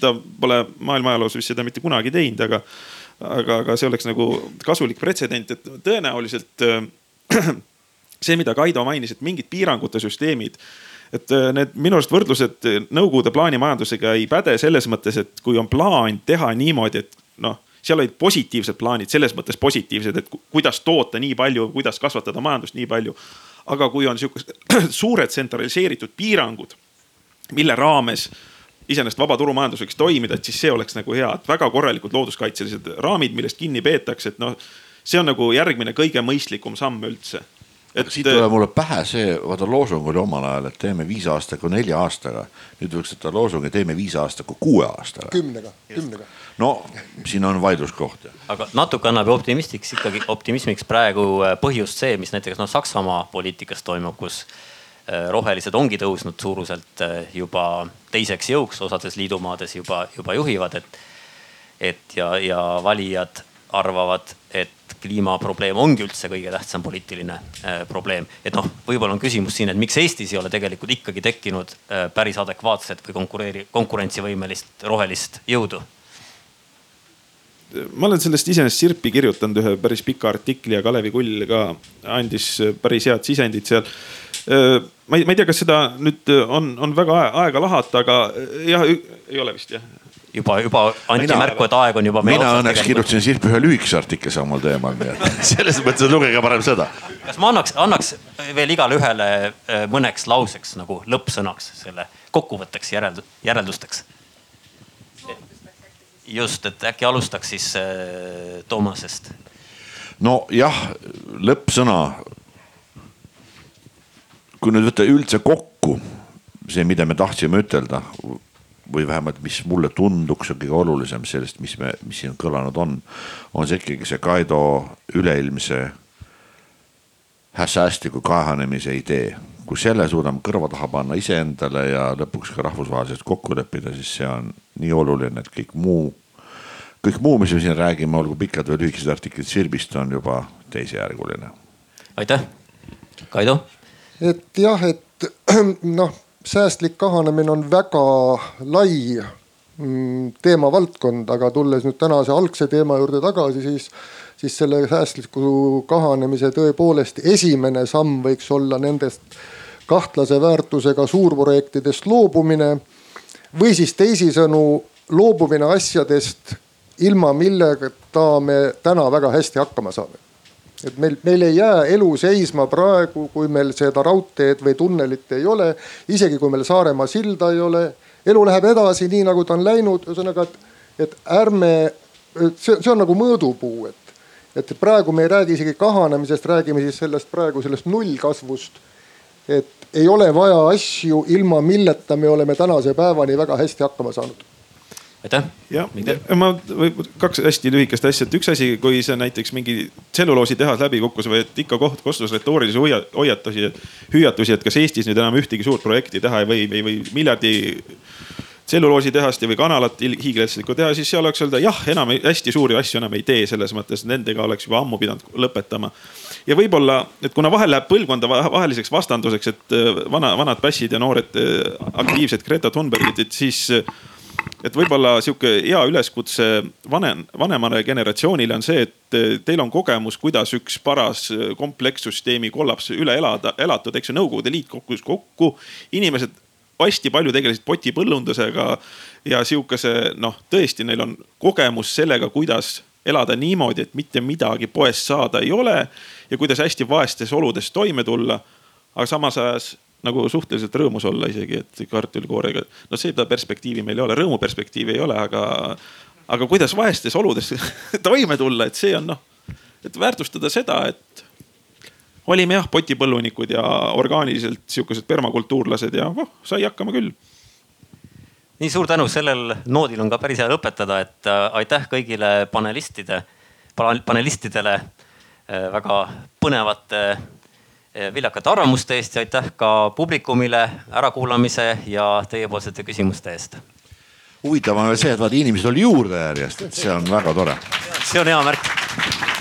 ta pole maailma ajaloos vist seda mitte kunagi teinud, aga, aga, aga see oleks nagu kasulik pretsedent, et tõenäoliselt [CLEARS THROAT] see, mida Kaido mainis, et mingid piirangute süsteemid et äh, need minu arust võrdlused Nõukogude plaanimajandusega ei päde selles mõttes, et kui on plaan teha niimoodi, et noh, seal olid positiivsed plaanid, selles mõttes positiivsed, et kuidas toota nii palju, kuidas kasvatada majandust nii palju. aga kui on sihukesed [CLEARS THROAT] suured tsentraliseeritud piirangud, mille raames iseenesest vaba turumajandus võiks toimida, et siis see oleks nagu hea, et väga korralikud looduskaitselised raamid, millest kinni peetakse, et noh, see on nagu järgmine kõige mõistlikum samm üldse et siit tuleb mulle pähe see, vaata loosung oli omal ajal, et teeme viis aastaga nelja aastaga. nüüd võiks võtta loosungi, teeme viis aastaga kuue aastaga. kümnega, kümnega. No siin on vaidluskoht. aga natuke annab optimistiks ikkagi optimismiks praegu äh, põhjust see, mis näiteks noh Saksamaa poliitikas toimub, kus äh, rohelised ongi tõusnud suuruselt äh, juba teiseks jõuks, osades liidumaades juba, juba juhivad, et, et ja, ja valijad arvavad, et kliimaprobleem ongi üldse kõige tähtsam poliitiline äh, probleem. et noh, võib-olla on küsimus siin, et miks Eestis ei ole tegelikult ikkagi tekkinud äh, päris adekvaatset või konkureeri-, konkurentsivõimelist rohelist jõudu ma olen sellest iseenesest sirpi kirjutanud ühe päris pika artikli ja Kalevi Kull ka andis päris head sisendit seal. Ma ei, ma ei tea, kas seda nüüd on, on väga aega lahata, aga jah, ei ole vist jah juba, juba anti mina, märku, et aeg on juba. mina õnneks kirjutasin Sirpi ühe lühikese artikli samal teemal, nii et [LAUGHS] selles mõttes lugege parem seda. kas ma annaks, annaks veel igale ühele äh, mõneks lauseks nagu lõppsõnaks selle kokkuvõtteks järeld, järeldusteks? Just, et äkki alustaks siis äh, Toomasest. nojah, lõppsõna. kui nüüd võtta üldse kokku see, mida me tahtsime ütelda või vähemalt, mis mulle tunduks kõige olulisem sellest, mis me, mis siin kõlanud on, on see ikkagi see Kaido üleilmse säästliku kahanemise idee. Kui selle suudame kõrva taha panna iseendale ja lõpuks ka rahvusvaheliselt kokku leppida, siis see on nii oluline, et kõik muu, kõik muu, mis me siin räägime, olgu pikad või lühikesed artiklid Sirbist, on juba teisejärguline. aitäh, Kaido. et jah, et [CLEARS THROAT] noh säästlik kahanemine on väga lai mm, teemavaldkond, aga tulles nüüd tänase algse teema juurde tagasi, siis, siis selle säästliku kahanemise tõepoolest esimene samm võiks olla nendest kahtlase väärtusega suurprojektidest loobumine. või siis teisisõnu loobumine asjadest, ilma millegata me täna väga hästi hakkama saame et meil, meil ei jää elu seisma praegu, kui meil seda raudteed või tunnelit ei ole. isegi kui meil Saaremaa silda ei ole, elu läheb edasi nii nagu ta on läinud, ühesõnaga, et, et ärme, see, see on nagu mõõdupuu, et, et praegu me ei räägi isegi kahanemisest, räägime siis sellest praegu sellest nullkasvust. et ei ole vaja asju, ilma milleta me oleme tänase päevani väga hästi hakkama saanud aitäh. jah, ma kaks hästi lühikest asja, et üks asi, kui see näiteks mingi tselluloositehas läbi kukkus või et ikka koht kostus retoorilisi hoiatusi, hüüatusi, et kas Eestis nüüd enam ühtegi suurt projekti teha ei või, või, või miljardi tselluloositehast või kanalat hiiglaslikku teha, siis seal oleks öelda jah, enam hästi suuri asju enam ei tee, selles mõttes nendega oleks juba ammu pidanud lõpetama. ja võib-olla, et kuna vahel läheb põlvkonda vaheliseks vastanduseks, et äh, vana, vanad pässid ja noored äh, aktiivsed Greta Thunbergid, et siis et võib-olla sihuke hea üleskutse vanem, vanemale generatsioonile on see, et teil on kogemus, kuidas üks paras komplekssüsteemi kollaps üle elada, elatud, eks ju, Nõukogude Liit kukkus kokku. inimesed hästi palju tegelesid potipõllundusega ja sihukese noh, tõesti, neil on kogemus sellega, kuidas elada niimoodi, et mitte midagi poest saada ei ole ja kuidas hästi vaestes oludes toime tulla. aga samas ajas nagu suhteliselt rõõmus olla isegi, et kartulikoorega, no seda perspektiivi meil ei ole, rõõmu perspektiivi ei ole, aga, aga kuidas vaestes oludes [LAUGHS] toime tulla, et see on noh, et väärtustada seda, et olime jah, potipõllunikud ja orgaaniliselt sihukesed permakultuurlased ja oh, sai hakkama küll. nii suur tänu, sellel noodil on ka päris hea lõpetada, et äh, aitäh kõigile panelistide, panelistidele äh, väga põnevate äh, viljakate arvamuste eest ja aitäh ka publikumile ärakuulamise ja teiepoolsete küsimuste eest. huvitav on veel see, et vaata inimesed oli juurde järjest, et see on väga tore. see on hea märk